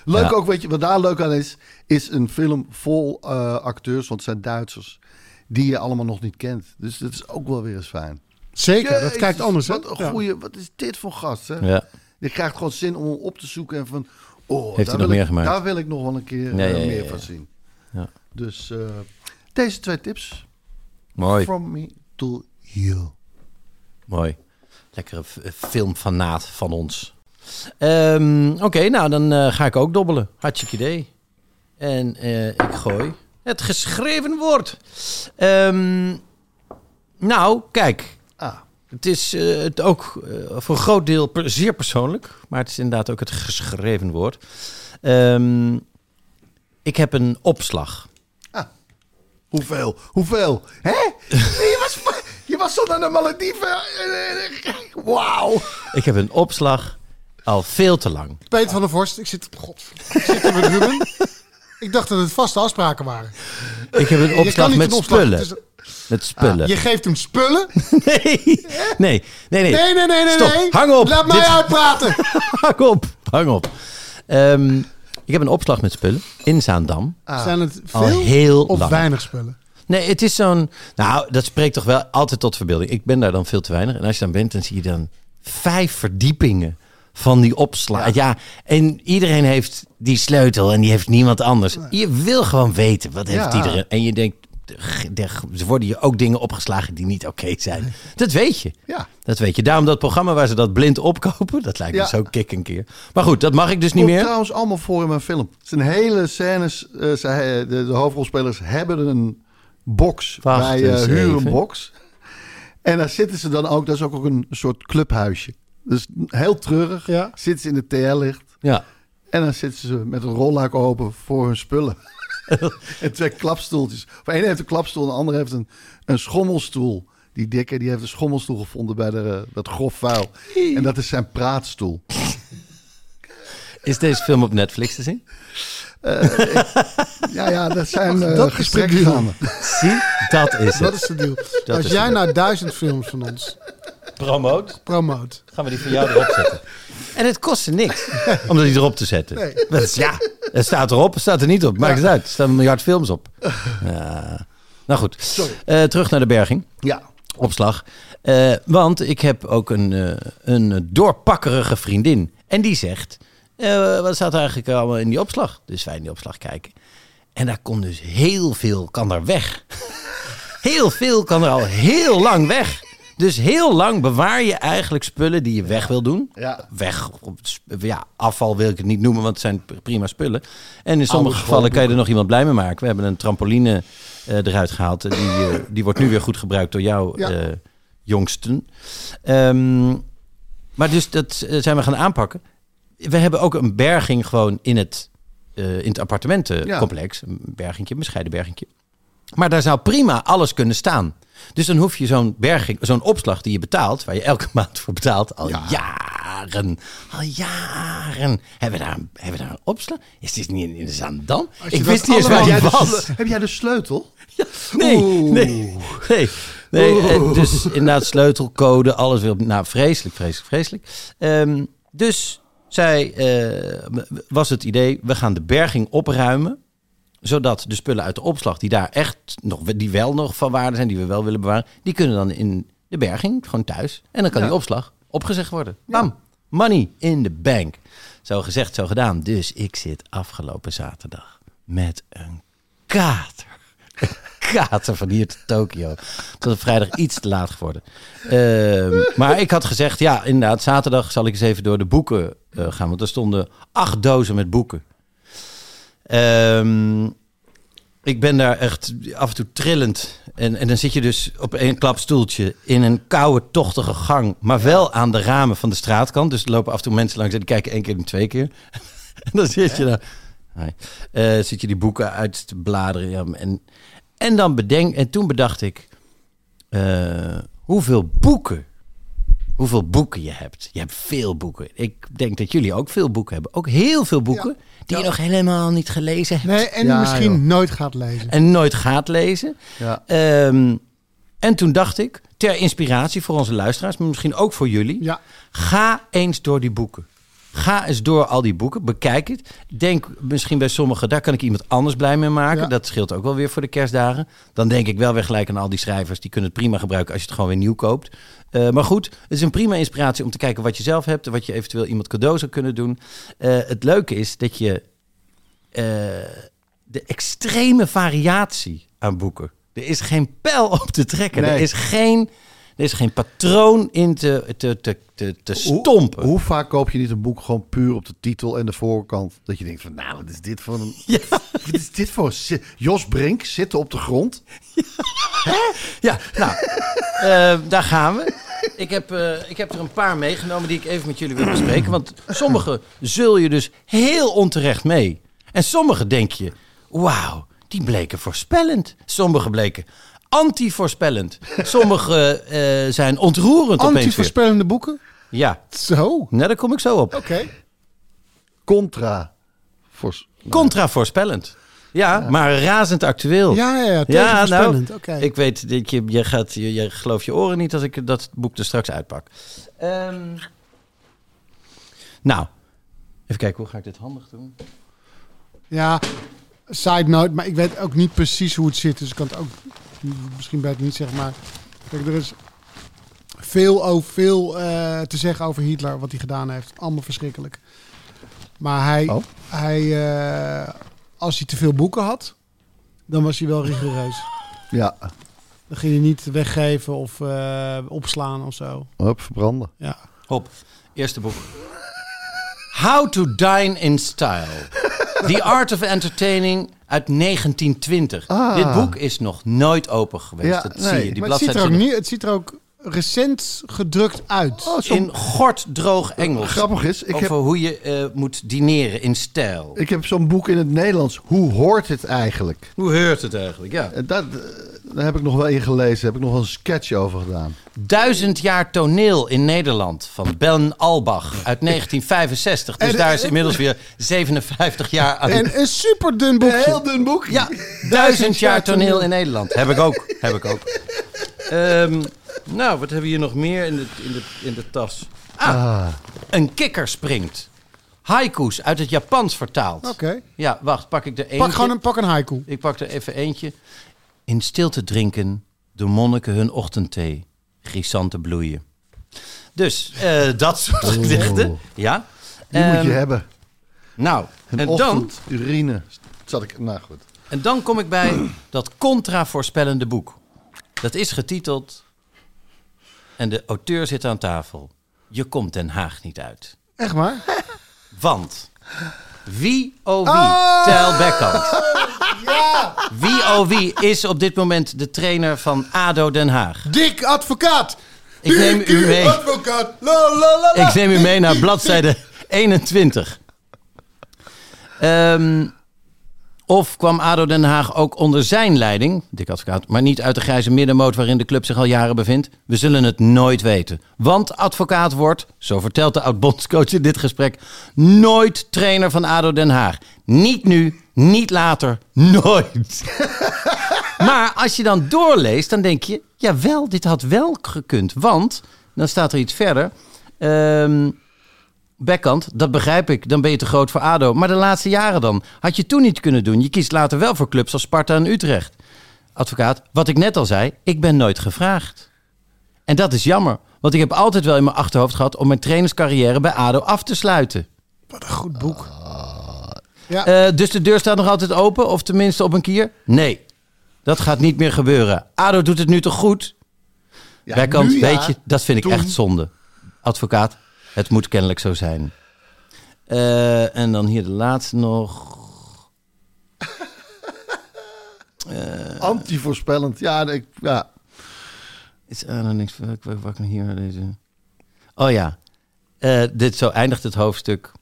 Leuk Ja. ook, weet je, wat daar leuk aan is, is een film vol eh, acteurs, want het zijn Duitsers, die je allemaal nog niet kent. Dus dat is ook wel weer eens fijn. zeker, dat kijkt anders. hè? Wat een Ja. goeie, wat is dit voor gast, hè? Ja. Je krijgt gewoon zin om hem op te zoeken en van, oh, Heeft daar, hij nog wil meer ik, gemaakt? daar wil ik nog wel een keer eh, ja, ja, meer ja. van zien. Ja. Dus eh, deze twee tips, Mooi, from me to you. Mooi. Lekkere f- filmfanaat van ons. Ehm, Oké, nou dan eh, ga ik ook dobbelen. Hartstikke idee. En eh, ik gooi het geschreven woord. Ehm, nou, kijk. Ah, Het is eh, het ook eh, voor een groot deel per- zeer persoonlijk. Maar het is inderdaad ook het geschreven woord. Ehm, ik heb een opslag. hoeveel? Hoeveel? Hè? je, was, je was zo naar de Malediven. Wauw. Ik heb een opslag al veel te lang. Peter van der Vorst, ik zit, god, ik zit hier met Ruben. Ik dacht dat het vaste afspraken waren. Ik heb een opslag met een opslag- spullen. Met spullen. Je geeft hem spullen? Nee, nee, nee, nee. Nee, nee, nee, nee. Stop, nee. hang op. Laat mij Dit- uitpraten. Hang op, hang op. Ehm, ik heb een opslag met spullen in Zaandam. Zijn het Al veel heel of lang. weinig spullen? Nee, het is zo'n... Nou, dat spreekt toch wel altijd tot verbeelding. Ik ben daar dan veel te weinig. En als je dan bent, dan zie je dan vijf verdiepingen van die opslag. Ja. en iedereen heeft die sleutel en die heeft niemand anders. Je wil gewoon weten, wat heeft Ja. iedereen... En je denkt, er er worden je ook dingen opgeslagen die niet oké zijn. Dat weet je. Ja. Dat weet je. Daarom dat programma waar ze dat blind opkopen, dat lijkt me Ja. zo kick een keer. Maar goed, dat mag ik dus niet meer. trouwens allemaal voor in mijn film. Het zijn hele scènes. eh, de, de hoofdrolspelers hebben een box eh eens huur een box. En daar zitten ze dan ook. Dat is ook een soort clubhuisje. Dus heel treurig. Ja. Zitten ze in de TL-licht. Ja. En dan zitten ze met een rolluik open voor hun spullen. en twee klapstoeltjes. Of één heeft een klapstoel en de andere heeft een, een schommelstoel. Die dikke, die heeft een schommelstoel gevonden bij de, eh, dat grof vuil. En dat is zijn praatstoel. Is deze film op Netflix te zien? Ja, ja, dat zijn eh, Dat de gesprekken. Zie, dat is Dat het. is de deal. Dat Als jij het. nou duizend films van ons Promoot. promoot. Gaan we die van jou erop zetten. En het kostte niks om die erop te zetten. Nee. Dat is- ja, het staat erop, het staat er niet op. Maakt het uit. Er staan een miljard films op. Ja. Nou goed, Eh, terug naar de berging. Ja. Opslag. Eh, want ik heb ook een, eh, een doorpakkerige vriendin. En die zegt, eh, wat staat er eigenlijk allemaal in die opslag? Dus wij in die opslag kijken. En daar komt dus heel veel, kan er weg. Heel veel kan er al heel lang weg. Dus heel lang bewaar je eigenlijk spullen die je weg wil doen. Ja. Weg, op ja, afval wil ik het niet noemen, want het zijn prima spullen. En in sommige Oude gevallen kan je er nog iemand blij mee maken. We hebben een trampoline eh, eruit gehaald. Die, eh, die wordt nu weer goed gebruikt door jou, Ja. eh, jongsten. Ehm, maar dus dat eh, zijn we gaan aanpakken. We hebben ook een berging gewoon in het, eh, in het appartementencomplex. Een bergingje, een bescheiden bergingje. Maar daar zou prima alles kunnen staan. Dus dan hoef je zo'n berging, zo'n opslag die je betaalt, waar je elke maand voor betaalt, al jaren, al jaren. Hebben we daar, een- hebben we daar een opslag? Is dit niet in, in de Ik wist niet eens waar die was. heb jij de sleutel? Nee, Oeh. nee, nee. nee eh, dus inderdaad sleutelcode, alles weer. Nou, vreselijk, vreselijk, vreselijk. Ehm, dus zij eh, was het idee, we gaan de berging opruimen zodat de spullen uit de opslag die daar echt nog die wel nog van waarde zijn, die we wel willen bewaren, die kunnen dan in de berging gewoon thuis en dan kan die opslag opgezegd worden. Bam, money in the bank. Zo gezegd, zo gedaan. Dus ik zit afgelopen zaterdag met een kater. Een kater van hier tot Tokio. Tot het vrijdag iets te laat geworden. Ehm, maar ik had gezegd, ja, inderdaad, zaterdag zal ik eens even door de boeken gaan. Want er stonden acht dozen met boeken. Ehm, ik ben daar echt af en toe trillend. En, en dan zit je dus op één klapstoeltje in een koude, tochtige gang. Maar wel aan de ramen van de straatkant. Dus er lopen af en toe mensen langs en kijken één keer en twee keer. en dan zit je daar. Eh, zit je die boeken uit te bladeren. Ja, en, en dan bedenk. En toen bedacht ik. eh, hoeveel boeken. Hoeveel boeken je hebt. Je hebt veel boeken. Ik denk dat jullie ook veel boeken hebben. Ook heel veel boeken. Die je nog helemaal niet gelezen hebt. Nee, en Ja, misschien joh. nooit gaat lezen. En nooit gaat lezen. Ja. Ehm, en toen dacht ik, ter inspiratie voor onze luisteraars, maar misschien ook voor jullie. Ja. Ga eens door die boeken. Ga eens door al die boeken, bekijk het. Denk misschien bij sommigen, daar kan ik iemand anders blij mee maken. Ja. Dat scheelt ook wel weer voor de kerstdagen. Dan denk ik wel weer gelijk aan al die schrijvers. Die kunnen het prima gebruiken als je het gewoon weer nieuw koopt. Eh, maar goed, het is een prima inspiratie om te kijken wat je zelf hebt. En wat je eventueel iemand cadeau zou kunnen doen. Eh, het leuke is dat je eh, de extreme variatie aan boeken. Er is geen pijl op te trekken. Nee. Er, is geen, er is geen patroon in te, te, te, te, te stompen. Hoe, vaak koop je niet een boek gewoon puur op de titel en de voorkant? Dat je denkt van, nou, wat is dit voor een... Wat is dit voor... Jos Brink zitten op de grond? Ja, nou, eh, daar gaan we. Ik heb, eh, ik heb er een paar meegenomen die ik even met jullie wil bespreken. Want sommige zul je dus heel onterecht mee. En sommige denk je, wauw, die bleken voorspellend. Sommige bleken anti-voorspellend. Sommige eh, zijn ontroerend opeens weer. Anti-voorspellende boeken? Ja, Zo. Oké. nou, daar kom ik zo op. Contra. Voor, Contra-voorspellend. Ja, maar razend actueel. Ja, ja, ja. Nou, Oké. ik weet dat je, je gaat, je, je gelooft je oren niet als ik dat boek er straks uitpak. Ehm, nou, even kijken, hoe ga ik dit handig doen? Ja, side note, maar ik weet ook niet precies hoe het zit. Dus ik kan het ook misschien beter niet zeggen. Maar kijk, er is veel, over, veel eh, te zeggen over Hitler, wat hij gedaan heeft. Allemaal verschrikkelijk. Maar hij, Oh. hij eh, als hij te veel boeken had, dan was hij wel rigoureus. ja, Dan ging hij niet weggeven of eh, opslaan of zo. op verbranden. Ja. Hop, eerste boek. How to Dine in Style. The Art of Entertaining uit 1920. Ah. Dit boek is nog nooit open geweest. Ja, dat nee, zie je. Die maar het ziet, er ook niet, het ziet er ook recent gedrukt uit. Oh, zo In gorddroog Engels. grappig is, ik over heb, hoe je eh, moet dineren in stijl. ik heb zo'n boek in het Nederlands. Hoe hoort het eigenlijk? Hoe heurt het eigenlijk? Ja. En dat, eh, daar heb ik nog wel in gelezen. Daar heb ik nog wel een sketch over gedaan. Duizend jaar toneel in Nederland van Ben Albach uit 1965. Dus En- daar is inmiddels weer 57 jaar aan. En een super dun boekje. Heel dun boek. Ja, duizend jaar toneel in Nederland. Heb ik ook. Heb ik ook. Ehm, nou, wat hebben we hier nog meer in de, in de, in de tas? Ah, een kikker springt. Haiku's uit het Japans vertaald. Oké. Ja, wacht, pak ik er eentje. Pak gewoon een, pak een haiku. Ik pak er even eentje. In stilte drinken de monniken hun ochtendthee. Chrysante bloeien. Dus, eh, dat soort gedichten. Ja. Die moet je Ehm, hebben. Nou, Een en dan, urine. Zat ik, nou goed. en dan kom ik bij dat contra-voorspellende boek. Dat is getiteld... En de auteur zit aan tafel. Je komt Den Haag niet uit. Echt waar? Want wie oh wie, Tel Beckhand. Wie oh wie is op dit moment de trainer van ADO Den Haag? Dik advocaat. Ik neem u mee. Advocaat. La, la, la, la. Ik neem u mee naar bladzijde 21. Ehm, of kwam ADO Den Haag ook onder zijn leiding, dik advocaat, maar niet uit de grijze middenmoot waarin de club zich al jaren bevindt? We zullen het nooit weten. Want advocaat wordt, zo vertelt de oud-bondscoach in dit gesprek, nooit trainer van ADO Den Haag. Niet nu, niet later, nooit. Maar als je dan doorleest, dan denk je, jawel, dit had wel gekund. Want, dan staat er iets verder. Ehm Beckhand, dat begrijp ik. Dan ben je te groot voor ADO. Maar de laatste jaren dan? Had je toen niet kunnen doen. Je kiest later wel voor clubs als Sparta en Utrecht. Advocaat, wat ik net al zei, ik ben nooit gevraagd. En dat is jammer. Want ik heb altijd wel in mijn achterhoofd gehad om mijn trainerscarrière bij ADO af te sluiten. Wat een goed boek. Ja. Eh, dus de deur staat nog altijd open, of tenminste op een kier? Nee, dat gaat niet meer gebeuren. ADO doet het nu toch goed? Ja, weet je, dat vind ik Toen- echt zonde. Advocaat, het moet kennelijk zo zijn. Eh, en dan hier de laatste nog. Anti-voorspellend. Ja, ik, ja. Is er nog niks wat, ik hier deze. Oh ja, Eh, dit zo eindigt het hoofdstuk.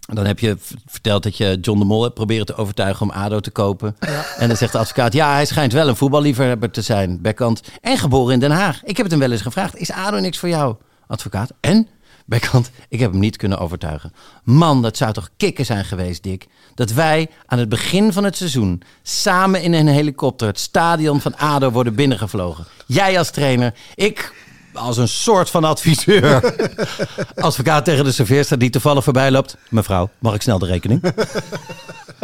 Dan heb je verteld dat je John de Mol hebt proberen te overtuigen om ADO te kopen. En dan zegt de advocaat, ja, hij schijnt wel een voetballiefhebber te zijn. Beckhand. En geboren in Den Haag. Ik heb het hem wel eens gevraagd, is ADO niks voor jou? Advocaat, en? Ik heb hem niet kunnen overtuigen. Man, dat zou toch kicken zijn geweest, Dick? Dat wij aan het begin van het seizoen samen in een helikopter het stadion van ADO worden binnengevlogen. Jij als trainer, ik als een soort van adviseur. Advocaat tegen de serveerster die toevallig voorbij loopt. Mevrouw, mag ik snel de rekening?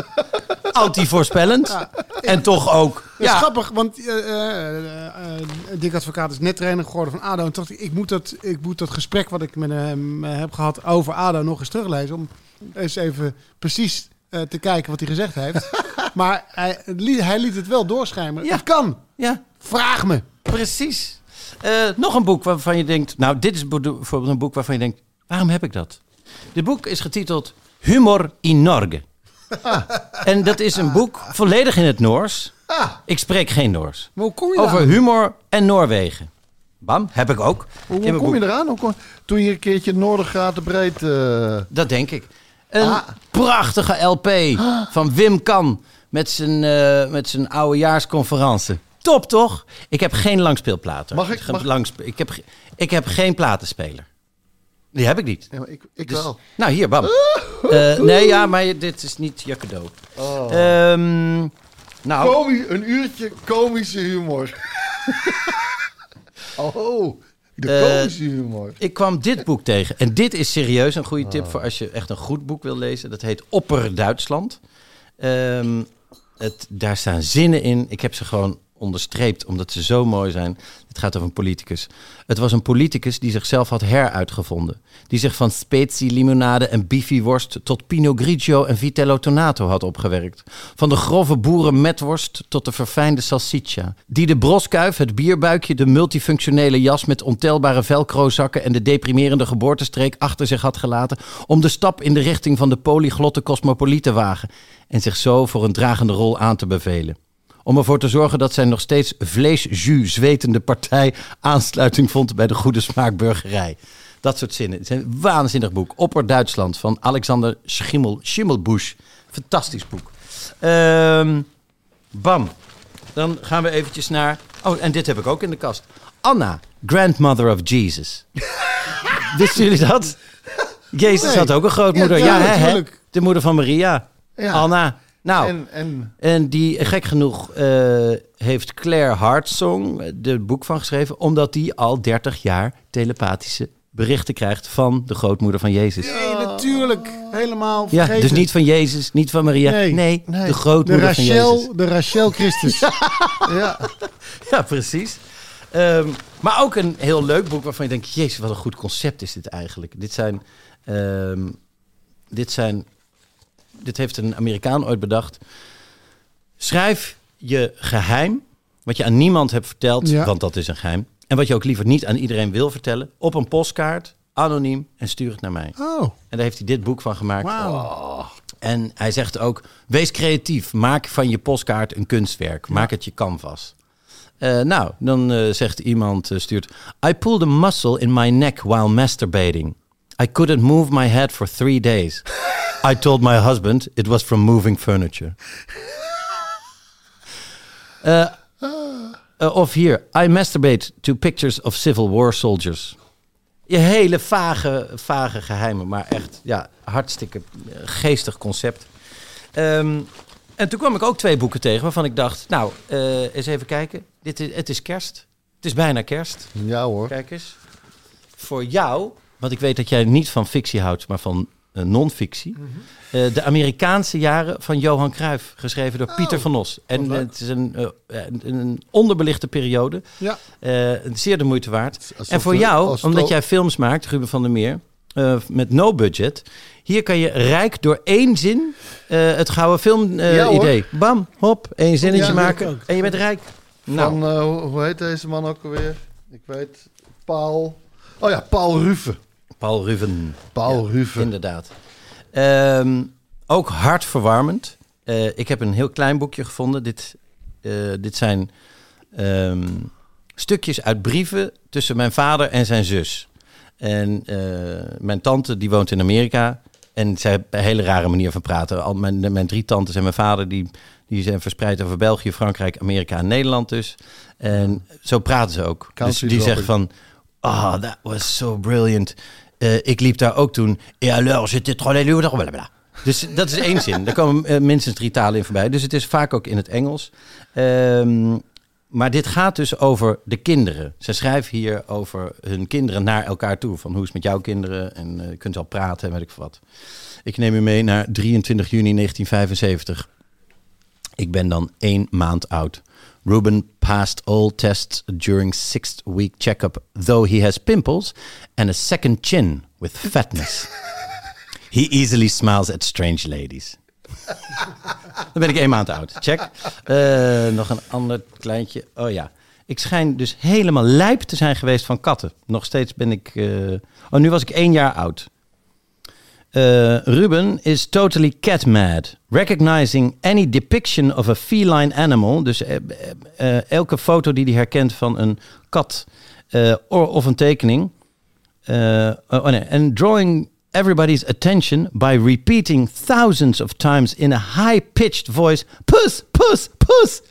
Anti-voorspellend. En toch ook. Ja, grappig, want eh, eh, Dick Advocaat is net trainer geworden van ADO. En dacht ik, ik moet dat, ik moet dat gesprek wat ik met hem heb gehad over ADO nog eens teruglezen. Om eens even precies te kijken wat hij gezegd heeft. maar hij, liet- hij liet het wel doorschijnen. Ja. Het kan. ja, Vraag me. precies. Nog een boek waarvan je denkt... Nou, dit is bijvoorbeeld een boek waarvan je denkt... Waarom heb ik dat? Dit boek is getiteld Humor in Norge. En dat is een boek volledig in het Noors. Ik spreek geen Noors. Maar hoe kom je Over humor en Noorwegen. Bam, heb ik ook. Hoe, kom je eraan? Hoe kom- toen je een keertje Noordergaten breed... eh, Dat denk ik. Een Ah. prachtige LP van Wim Kan met zijn, eh, met zijn oudejaarsconferentie. Top toch? Ik heb geen langspeelplaten. Mag ik- mag- langspe- ik, heb, ik heb geen platenspeler. Die heb ik niet. ja, maar ik ik Dus- wel. Nou, hier, bam. Eh, nee, ja, maar je- dit is niet je cadeau. Oh. Ehm, nou, een uurtje komische humor. oh, de Eh, komische humor. ik kwam dit boek tegen. En dit is serieus een goede tip voor als je echt een goed boek wil lezen. Dat heet Opper Duitsland. Ehm, het, daar staan zinnen in. Ik heb ze gewoon onderstreept, omdat ze zo mooi zijn. Het gaat over een politicus. Het was een politicus die zichzelf had heruitgevonden. Die zich van specie, limonade en bifiworst tot Pinot Grigio en Vitello Tonato had opgewerkt. Van de grove boerenmetworst tot de verfijnde salsiccia. Die de broskuif, het bierbuikje, de multifunctionele jas met ontelbare velcrozakken en de deprimerende geboortestreek achter zich had gelaten om de stap in de richting van de polyglotte cosmopoliet wagen en zich zo voor een dragende rol aan te bevelen. Om ervoor te zorgen dat zijn nog steeds vleesjus zwetende partij aansluiting vond bij de goede smaakburgerij. Dat soort zinnen. Het is een waanzinnig boek. Opper Duitsland van Alexander Schimmel, Schimmelbusch. Fantastisch boek. Ehm, bam. Dan gaan we eventjes naar... Oh, en dit heb ik ook in de kast. Anna, grandmother of Jesus. Wisten jullie dat? Jezus Nee. had ook een grootmoeder. Ja, Ja, hè. De moeder van Maria. Ja. Anna. Nou, En, en en die, gek genoeg, eh, heeft Claire Hartsong er boek van geschreven... omdat die al 30 jaar telepathische berichten krijgt van de grootmoeder van Jezus. Nee, natuurlijk. Helemaal Ja, vergeten. dus niet van Jezus, niet van Maria. Nee, Nee. de de grootmoeder van Jezus. De Rachel Christus. ja, Ja, precies. Ehm, maar ook een heel leuk boek waarvan je denkt... Jezus, wat een goed concept is dit eigenlijk. Dit zijn... ehm, dit zijn... Dit heeft een Amerikaan ooit bedacht. Schrijf je geheim, wat je aan niemand hebt verteld, Ja. want dat is een geheim. En wat je ook liever niet aan iedereen wil vertellen, op een postkaart, anoniem, en stuur het naar mij. Oh, En daar heeft hij dit boek van gemaakt. wauw. En hij zegt ook: wees creatief. Maak van je postkaart een kunstwerk. Maak het je canvas. Eh, nou, dan eh, zegt iemand, eh, stuurt... I pulled a muscle in my neck while masturbating. I couldn't move my head for three days. I told my husband it was from moving furniture. Eh, eh, of hier, I masturbate to pictures of Civil War soldiers. Je hele vage, vage geheimen, maar echt ja, hartstikke eh, geestig concept. Ehm, en toen kwam ik ook twee boeken tegen waarvan ik dacht, nou, eh, eens even kijken. Dit is, het is kerst. Het is bijna kerst. ja hoor. Kijk eens. Voor jou, want ik weet dat jij niet van fictie houdt, maar van eh, non-fictie. Eh, de Amerikaanse jaren van Johan Cruijff, geschreven door Pieter van Os. En het is een, eh, een, een onderbelichte periode. Ja. Zeer de moeite waard. Alsof en voor jou, omdat jij films maakt, Ruben van der Meer, met no budget. Hier kan je rijk door één zin het gouden film Ja, hoor. idee. Bam, hop, één zinnetje Ja, maken en je bent rijk. Nou, Van, eh, hoe- hoe heet deze man ook alweer? Ik weet, Paul... Oh ja, Paul Ruven. Paul Ruven. Paul Ja, Ruven. Inderdaad. Ehm, ook hartverwarmend. Eh, ik heb een heel klein boekje gevonden. Dit, eh, dit zijn ehm, stukjes uit brieven tussen mijn vader en zijn zus. En eh, mijn tante die woont in Amerika. En zij hebben een hele rare manier van praten. Al mijn, mijn drie tantes en mijn vader die, die zijn verspreid over België, Frankrijk, Amerika en Nederland dus. En zo praten ze ook. Dus die zegt van, ah, that was so brilliant. Eh, ik liep daar ook toen. Et alors, j'étais trop lelu, blablabla. Dus dat is één zin. Daar komen eh, minstens drie talen in voorbij. Dus het is vaak ook in het Engels. Ehm, maar dit gaat dus over de kinderen. Ze schrijven hier over hun kinderen naar elkaar toe. Van hoe is het met jouw kinderen? En eh, je kunt al praten en weet ik wat. Ik neem u mee naar 23 juni 1975. Ik ben dan één maand oud. Ruben passed all tests during sixth week checkup, though he has pimples and a second chin with fatness. He easily smiles at strange ladies. Dan ben ik één maand oud. Check. Eh, nog een ander kleintje. Oh ja. Ik schijn dus helemaal lijp te zijn geweest van katten. Nog steeds ben ik. eh, Oh, nu was ik één jaar oud. Uh, Ruben is totally cat mad. Recognizing any depiction of a feline animal. Dus eh, eh, elke foto die hij herkent van een kat or- of een tekening. Uh, oh nee, and drawing everybody's attention by repeating thousands of times in a high-pitched voice, "Puss, puss, puss."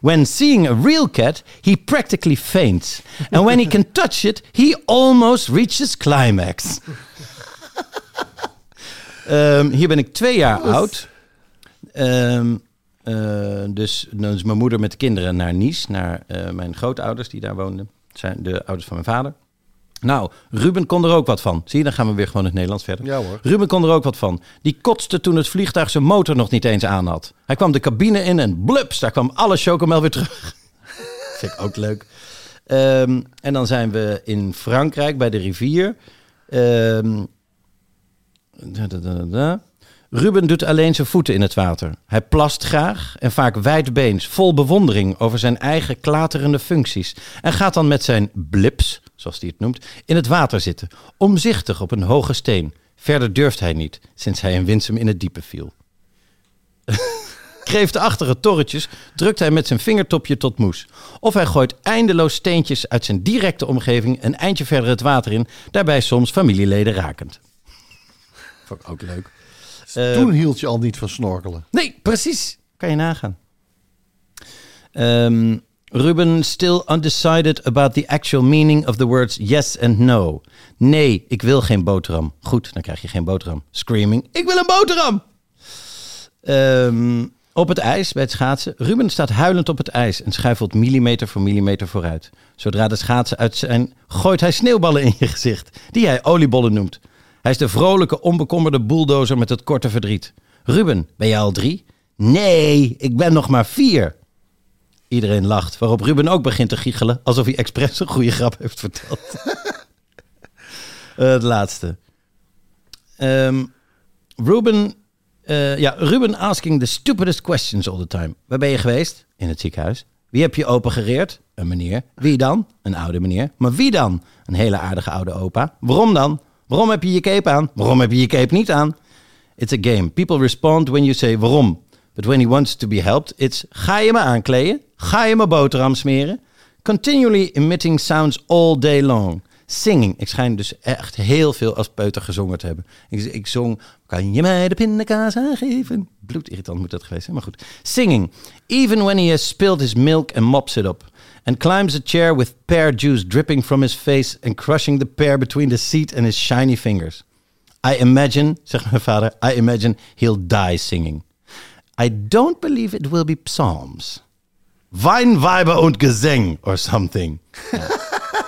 When seeing a real cat, he practically faints, and when he can touch it, he almost reaches climax. Ehm, hier ben ik twee jaar oud. Ehm, eh, dus dan is mijn moeder met de kinderen naar Nice, naar eh, mijn grootouders die daar woonden. Dat zijn de ouders van mijn vader. Nou, Ruben kon er ook wat van. Zie je, dan gaan we weer gewoon in het Nederlands verder. Ja hoor. Ruben kon er ook wat van. Die kotste toen het vliegtuig zijn motor nog niet eens aan had. Hij kwam de cabine in en blups, daar kwam alle chocomel weer terug. Vind ik ook leuk. Ehm, en dan zijn we in Frankrijk bij de rivier. Ehm, Ruben doet alleen zijn voeten in het water. Hij plast graag en vaak wijdbeens, vol bewondering over zijn eigen klaterende functies. En gaat dan met zijn blips, zoals hij het noemt, in het water zitten, omzichtig op een hoge steen. Verder durft hij niet, sinds hij in Winsum in het diepe viel. kreeftenachtige torretjes drukt hij met zijn vingertopje tot moes. Of hij gooit eindeloos steentjes uit zijn directe omgeving een eindje verder het water in, daarbij soms familieleden rakend. Vond ik ook leuk. Eh, Toen hield je al niet van snorkelen. Nee, precies. Kan je nagaan. Ehm, Ruben, still undecided about the actual meaning of the words yes and no. Nee, ik wil geen boterham. Goed, dan krijg je geen boterham. Screaming, ik wil een boterham! Ehm, op het ijs bij het schaatsen. Ruben staat huilend op het ijs en schuifelt millimeter voor millimeter vooruit. Zodra de schaatsen uit zijn, gooit hij sneeuwballen in je gezicht, die hij oliebollen noemt. Hij is de vrolijke, onbekommerde bulldozer met het korte verdriet. Ruben, ben jij al drie? Nee, ik ben nog maar vier. Iedereen lacht, waarop Ruben ook begint te giechelen, alsof hij expres een goede grap heeft verteld. Eh, het laatste. Ehm, Ruben, eh, ja, Ruben asking the stupidest questions all the time. Waar ben je geweest? In het ziekenhuis. Wie heb je opengereerd? Een meneer. Wie dan? Een oude meneer. Maar wie dan? Een hele aardige oude opa. Waarom dan? Waarom heb je je cape aan? Waarom heb je je cape niet aan? It's a game. People respond when you say waarom. But when he wants to be helped, it's ga je me aankleden? Ga je me boterham smeren? Continually emitting sounds all day long. Singing. Ik schijn dus echt heel veel als peuter gezongen te hebben. Ik, ik zong, kan je mij de pindakaas aangeven? Bloedirritant moet dat geweest zijn, maar goed. Singing. Even when he has spilled his milk and mops it up. And climbs a chair with pear juice dripping from his face and crushing the pear between the seat and his shiny fingers. I imagine, zegt mijn vader, I imagine he'll die singing. I don't believe it will be psalms. Wein, Weiber und Gesang or something. Ja.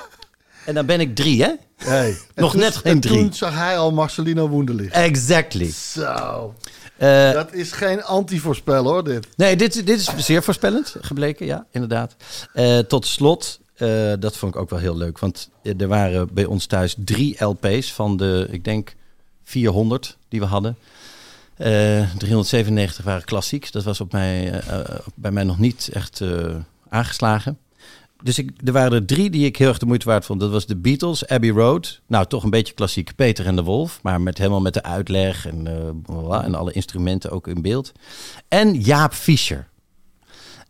en dan ben ik drie, hè? Hey. Nog En net toen- geen en drie. Toen zag hij al Marcelino Woenderlich. Exactly. Zo. Eh, Dat is geen anti-voorspel hoor, dit. nee, dit, dit is zeer voorspellend gebleken, ja, inderdaad. Eh, tot slot, eh, dat vond ik ook wel heel leuk. Want er waren bij ons thuis drie LP's van de, ik denk, 400 die we hadden. Eh 397 waren klassiek. Dat was op mij, bij mij nog niet echt aangeslagen. Dus ik, er waren er drie die ik heel erg de moeite waard vond. Dat was de Beatles, Abbey Road. Nou, toch een beetje klassiek. Peter en de Wolf. Maar met, helemaal met de uitleg en, eh, en alle instrumenten ook in beeld. En Jaap Fischer.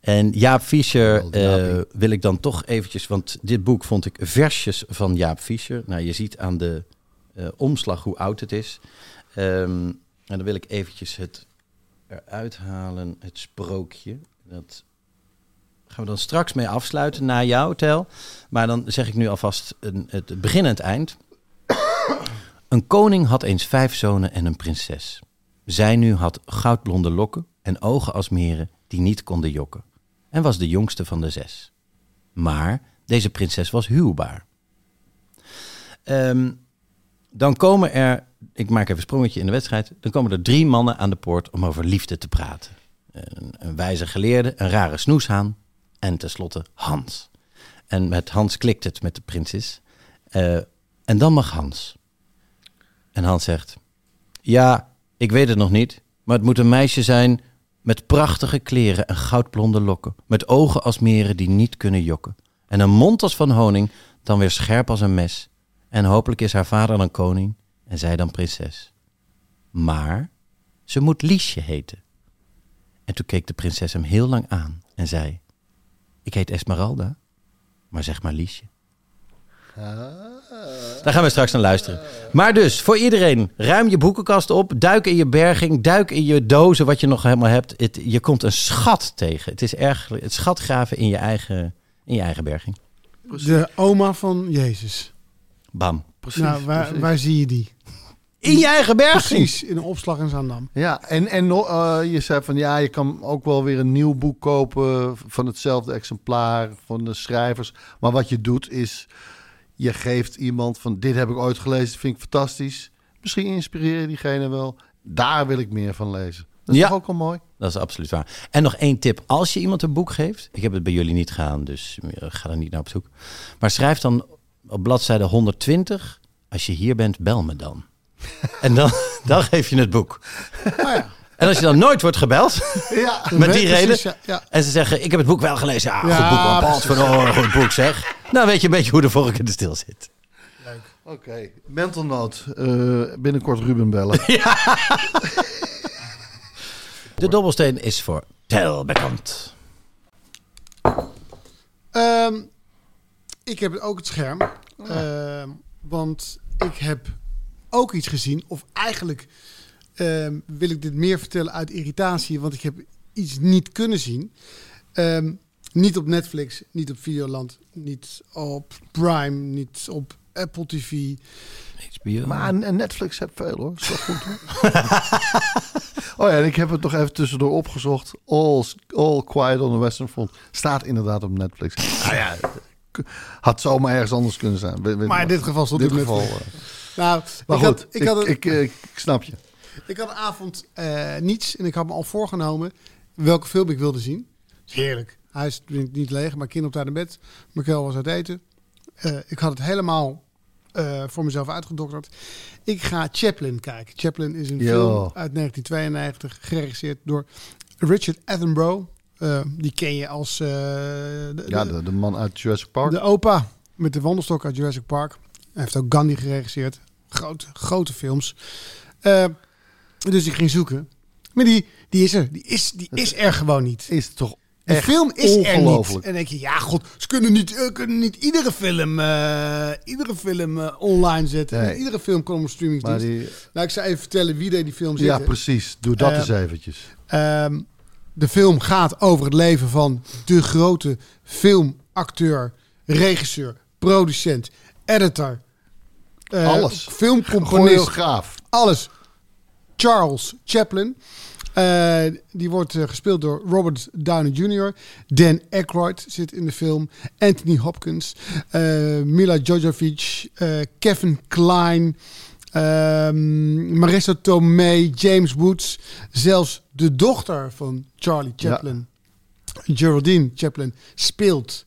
En Jaap Fischer eh, wil ik dan toch eventjes... Want dit boek vond ik versjes van Jaap Fischer. Nou, je ziet aan de eh, omslag hoe oud het is. Ehm, en dan wil ik eventjes het eruit halen, het sprookje. Dat gaan we dan straks mee afsluiten na jou, Tel. Maar dan zeg ik nu alvast een, het begin en het eind. Een koning had eens vijf zonen en een prinses. Zij nu had goudblonde lokken en ogen als meren die niet konden jokken. En was de jongste van de zes. Maar deze prinses was huwbaar. Ehm, dan komen er, ik maak even een sprongetje in de wedstrijd. Dan komen er drie mannen aan de poort om over liefde te praten. Een, een wijze geleerde, een rare snoeshaan en tenslotte Hans. En met Hans klikt het met de prinses. Eh, en dan mag Hans. En Hans zegt: Ja, ik weet het nog niet, maar het moet een meisje zijn met prachtige kleren en goudblonde lokken, met ogen als meren die niet kunnen jokken, en een mond als van honing, dan weer scherp als een mes. En hopelijk is haar vader dan koning en zij dan prinses. Maar ze moet Liesje heten. En toen keek de prinses hem heel lang aan en zei: Ik heet Esmeralda, maar zeg maar Liesje. Daar gaan we straks naar luisteren. Maar dus, voor iedereen, ruim je boekenkast op. Duik in je berging. Duik in je dozen, wat je nog helemaal hebt. Het, je komt een schat tegen. Het is erg het schatgraven in je eigen, in je eigen berging. De oma van Jezus. Bam. Precies. nou, waar, precies. waar zie je die? In je eigen berging. Precies, in een opslag in Zaandam. Ja, en, en eh, je zei van ja, je kan ook wel weer een nieuw boek kopen van hetzelfde exemplaar van de schrijvers. Maar wat je doet is, je geeft iemand van dit heb ik ooit gelezen, vind ik fantastisch. Misschien inspireer je diegene wel. Daar wil ik meer van lezen. Dat is Ja. toch ook al mooi? Dat is absoluut waar. En nog één tip. Als je iemand een boek geeft. Ik heb het bij jullie niet gedaan, dus eh, ga er niet naar op zoek. Maar schrijf dan op bladzijde 120. Als je hier bent, bel me dan. En dan, dan geef je het boek. En als je dan nooit wordt gebeld, Ja. met die Precies, reden. ja, ja. En ze zeggen, ik heb het boek wel gelezen. Ja, Ja, goed boek, man. Paul precies. van Oren, goed boek zeg. Nou weet je een beetje hoe de vork in de stil zit. Oké, mental note. Eh, binnenkort Ruben bellen. De dobbelsteen is voor Tel bekant. Ehm, ik heb ook het scherm. Ehm, want ik heb ook iets gezien. Of eigenlijk ehm, wil ik dit meer vertellen uit irritatie. Want ik heb iets niet kunnen zien. Ehm, niet op Netflix, niet op Videoland, niet op Prime, niet op Apple TV. HBO. Maar en Netflix heeft veel hoor. Is wel goed hoor. oh ja, en ik heb het nog even tussendoor opgezocht. All, All Quiet on the Western Front staat inderdaad op Netflix. Nou ja, had zomaar ergens anders kunnen zijn. We- Maar in dit geval stond dit het op geval, Netflix. Eh, Nou, Maar ik, goed, had, ik, had, ik, ik, ik snap je. ik had een avond eh, niets en ik had me al voorgenomen welke film ik wilde zien. Heerlijk. Huis is niet leeg, mijn kind op daar in bed. Mikkel was uit eten. Eh, ik had het helemaal eh, voor mezelf uitgedokterd. Ik ga Chaplin kijken. Chaplin is een film uit 1992, geregisseerd door Richard Attenborough. Eh, die ken je als eh, de, Ja, de, de man uit Jurassic Park. de opa met de wandelstok uit Jurassic Park. Hij heeft ook Gandhi geregisseerd. Grote, grote films. Eh, dus ik ging zoeken. Maar die, die is er. Die is, die is er gewoon niet. is toch De film is er niet. En dan denk je, ja god, ze kunnen niet, eh, kunnen niet iedere film, eh, iedere film online zetten. Nee. Iedere film komt op streamingsdienst. die, Nou, ik zou even vertellen wie deed die film ja, zitten. precies. Doe dat Eh, eens eventjes. Ehm, de film gaat over het leven van de grote filmacteur, regisseur, producent, editor, eh, Alles. filmcomponist, Choreograaf. alles. Charles Chaplin. Eh, die wordt eh, gespeeld door Robert Downey Jr. Dan Aykroyd zit in de film. Anthony Hopkins. eh, Mila Jojovic. eh, Kevin Kline. ehm, Marissa Tomei. James Woods. Zelfs de dochter van Charlie Chaplin. Geraldine Chaplin speelt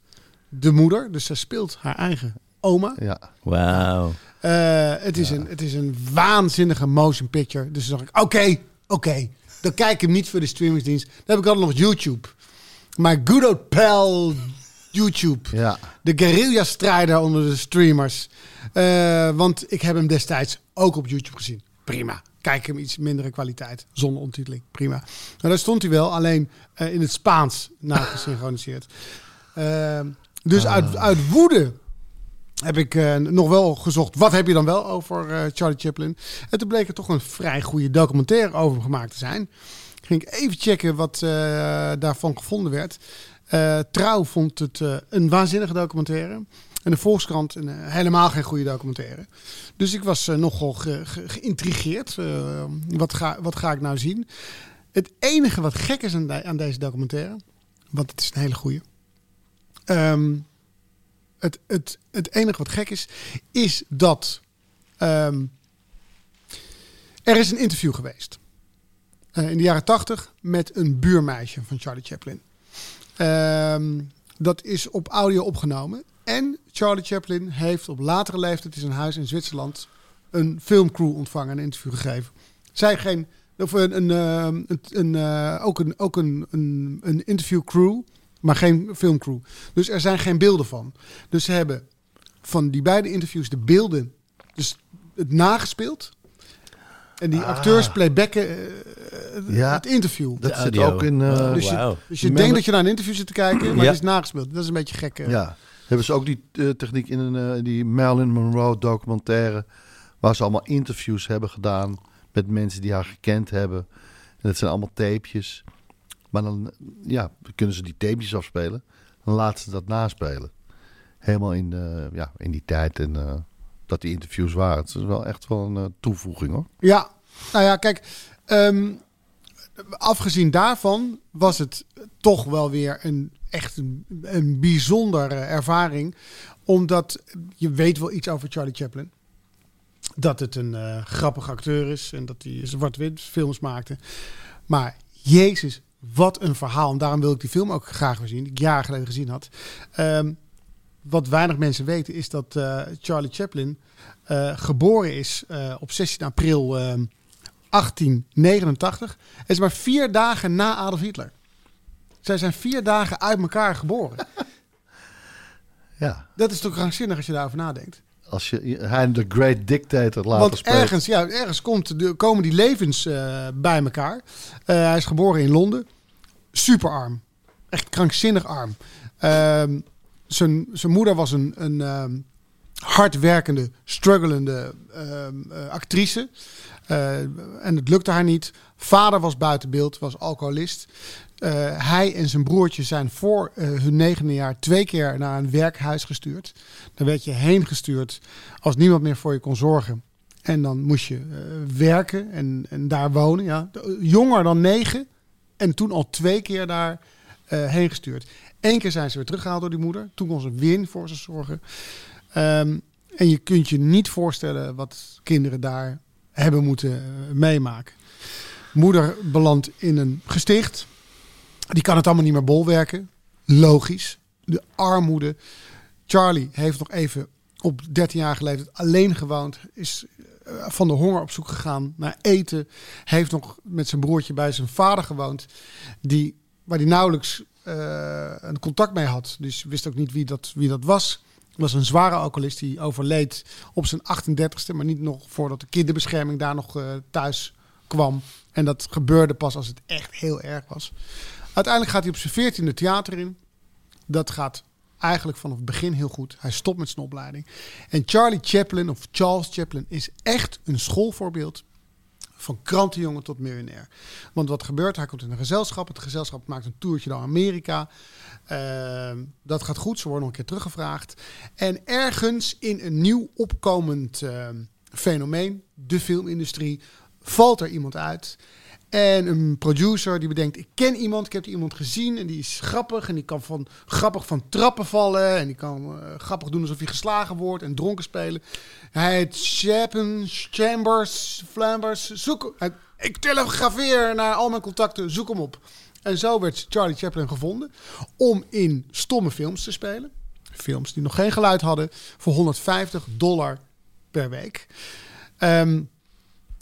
de moeder. Dus zij speelt haar eigen oma. Ja. Wauw. Eh, het, is een, het is een waanzinnige motion picture. Dus dan dacht ik, oké, oké. Dan kijk ik hem niet voor de streamingsdienst. Dan heb ik altijd nog YouTube. Maar good old pal YouTube. Ja. De guerrilla-strijder onder de streamers. Eh, want ik heb hem destijds ook op YouTube gezien. Prima. Kijk hem iets mindere kwaliteit. Zonder ondertiteling. Prima. Nou, daar stond hij wel. Alleen eh, in het Spaans nagesynchroniseerd. Eh, dus uit, uit woede heb ik eh, nog wel gezocht. Wat heb je dan wel over eh, Charlie Chaplin? En toen bleek er toch een vrij goede documentaire over gemaakt te zijn. Ging ik even checken wat eh, daarvan gevonden werd. Trouw vond het een waanzinnige documentaire. En de Volkskrant een, helemaal geen goede documentaire. Dus ik was nogal ge- ge- geïntrigeerd. Wat, ga, wat ga ik nou zien? Het enige wat gek is aan, aan deze documentaire... want het is een hele goede... Ehm, het, het, het enige wat gek is, is dat ehm, er is een interview geweest. eh, in de jaren tachtig met een buurmeisje van Charlie Chaplin. Ehm, dat is op audio opgenomen. En Charlie Chaplin heeft op latere leeftijd in zijn huis in Zwitserland een filmcrew ontvangen en een interview gegeven. Zij geen, of een, een, ehm, een, eh, ook een, ook een, een, een interviewcrew, maar geen filmcrew. Dus er zijn geen beelden van. Dus ze hebben van die beide interviews de beelden, dus het nagespeeld. En die acteurs playbacken eh, Ja, het interview. Dat zit ook in... eh, dus je, wauw. dus je Mem- denkt dat je naar een interview zit te kijken, maar Ja. het is nagespeeld. Dat is een beetje gek. eh. Ja, hebben ze ook die eh, techniek in een, eh, die Marilyn Monroe documentaire, waar ze allemaal interviews hebben gedaan met mensen die haar gekend hebben. En dat zijn allemaal tapejes. Maar dan ja, kunnen ze die tapejes afspelen, dan laten ze dat naspelen. Helemaal in, eh, ja, in die tijd en eh, dat die interviews waren. Het is wel echt wel een eh, toevoeging hoor. Ja, nou ja, kijk. ehm, afgezien daarvan was het toch wel weer een echt een, bijzondere ervaring. Omdat je weet wel iets over Charlie Chaplin. Dat het een eh grappige acteur is en dat hij zwart-wit films maakte. Maar Jezus, wat een verhaal. En daarom wil ik die film ook graag weer zien, die ik jaren geleden gezien had. Ehm, wat weinig mensen weten is dat eh, Charlie Chaplin eh, geboren is eh, op 16 april eh, 1889. Het is maar vier dagen na Adolf Hitler. Zij zijn vier dagen uit elkaar geboren. Ja, Dat is toch krankzinnig als je daarover nadenkt. Als je hij de Great Dictator later Want ergens, ja, ergens komt de, komen die levens eh, bij elkaar. Eh, hij is geboren in Londen. superarm. Echt krankzinnig arm. Ehm, zijn, zijn moeder was een, een ehm, hardwerkende, strugglende ehm, eh, actrice. En het lukte haar niet. Vader was buiten beeld, was alcoholist. Eh, hij en zijn broertje zijn voor eh, hun negende jaar twee keer naar een werkhuis gestuurd. Dan werd je heen gestuurd als niemand meer voor je kon zorgen. En dan moest je eh, werken en, en daar wonen. Ja. Jonger dan negen. En toen al twee keer daar heen gestuurd. Eén keer zijn ze weer teruggehaald door die moeder. Toen kon ze niet voor ze zorgen. Ehm, en je kunt je niet voorstellen wat kinderen daar hebben moeten meemaken. Moeder belandt in een gesticht. Die kan het allemaal niet meer bolwerken. Logisch. De armoede. Charlie heeft nog even op 13-jarige leeftijd alleen gewoond. Is eh, van de honger op zoek gegaan naar eten. Heeft nog met zijn broertje bij zijn vader gewoond. Die, waar hij nauwelijks eh, een contact mee had. Dus wist ook niet wie dat, wie dat was. Was een zware alcoholist die overleed op zijn 38ste. Maar niet nog voordat de kinderbescherming daar nog eh, thuis kwam. En dat gebeurde pas als het echt heel erg was. Uiteindelijk gaat hij op zijn 14e theater in. Dat gaat eigenlijk vanaf het begin heel goed. Hij stopt met zijn opleiding. En Charlie Chaplin, of Charles Chaplin, is echt een schoolvoorbeeld. Van krantenjongen tot miljonair. Want wat gebeurt? Hij komt in een gezelschap. Het gezelschap maakt een toertje door Amerika. Ehm, dat gaat goed. Ze worden nog een keer teruggevraagd. En ergens in een nieuw opkomend ehm, fenomeen, de filmindustrie, valt er iemand uit. En een producer die bedenkt, ik ken iemand, ik heb die iemand gezien en die is grappig en die kan van, grappig van trappen vallen en die kan eh, grappig doen alsof hij geslagen wordt en dronken spelen. Hij heet Chambers, Flambers, zoek, ik telegrafeer naar al mijn contacten, zoek hem op. En zo werd Charlie Chaplin gevonden om in stomme films te spelen. Films die nog geen geluid hadden voor 150 dollar per week. Ehm,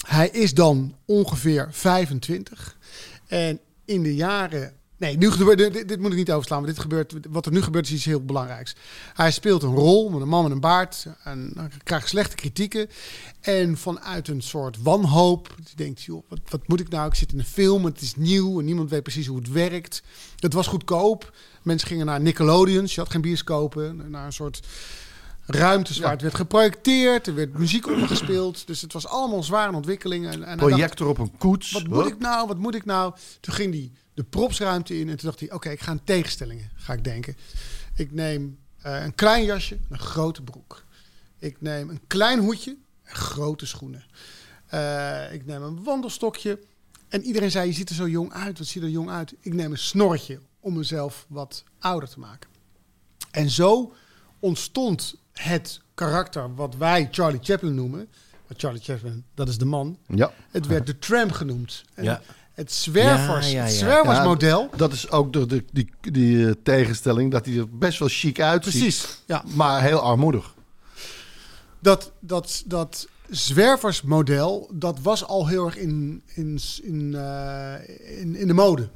hij is dan ongeveer 25. En in de jaren. Nee, nu gebeurt, dit, dit moet ik niet overslaan. Want dit gebeurt, wat er nu gebeurt is iets heel belangrijks. Hij speelt een rol met een man met een baard. En krijgt slechte kritieken. En vanuit een soort wanhoop. Je denkt, joh, wat, wat moet ik nou? Ik zit in een film, het is nieuw en niemand weet precies hoe het werkt. Het was goedkoop. Mensen gingen naar Nickelodeons. Je had geen bioscopen. Naar een soort ruimtes waar het werd geprojecteerd. Er werd muziek opgespeeld. Dus het was allemaal zware ontwikkelingen. En, en dacht, Projector op een koets. wat moet ik nou? Wat moet ik nou? Toen ging hij de propsruimte in en toen dacht hij: Oké, ik ga aan tegenstellingen. Ga ik denken. Ik neem eh, een klein jasje, een grote broek. Ik neem een klein hoedje en grote schoenen. Eh, ik neem een wandelstokje. En iedereen zei: Je ziet er zo jong uit. Wat zie je er jong uit? Ik neem een snorretje om mezelf wat ouder te maken. En zo ontstond het karakter wat wij Charlie Chaplin noemen. Charlie Chaplin, dat is de man. Ja. Het werd de tramp genoemd. En Ja. Het zwervers, Ja, ja. zwerversmodel. Dat is ook de, de, die, die eh, tegenstelling dat hij er best wel chic uitziet. Precies. Ja. Maar heel armoedig. Dat, dat, dat zwerversmodel, dat was al heel erg in, in, in, eh, in, in de mode.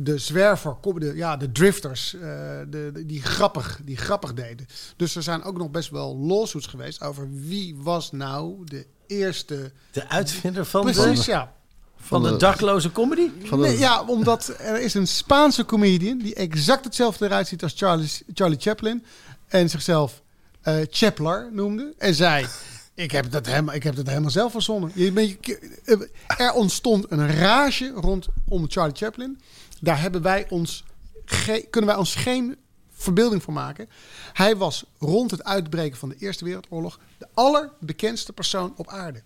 De zwerver, de, ja, de drifters, eh, de, de- die, grappig, die grappig deden. Dus er zijn ook nog best wel lawsuits geweest over wie was nou de eerste... De uitvinder van, Precies, de, ja. van de de- dakloze comedy? Van de- Nee, ja, omdat er is een Spaanse comedian die exact hetzelfde eruit ziet als Charlie, Charlie Chaplin. En zichzelf eh Chapler noemde. En zei, ik heb dat helemaal, ik heb dat helemaal zelf verzonnen. Je, eh, er ontstond een rage rondom Charlie Chaplin. Daar hebben wij ons kunnen wij ons geen verbeelding voor maken. Hij was rond het uitbreken van de Eerste Wereldoorlog de allerbekendste persoon op aarde.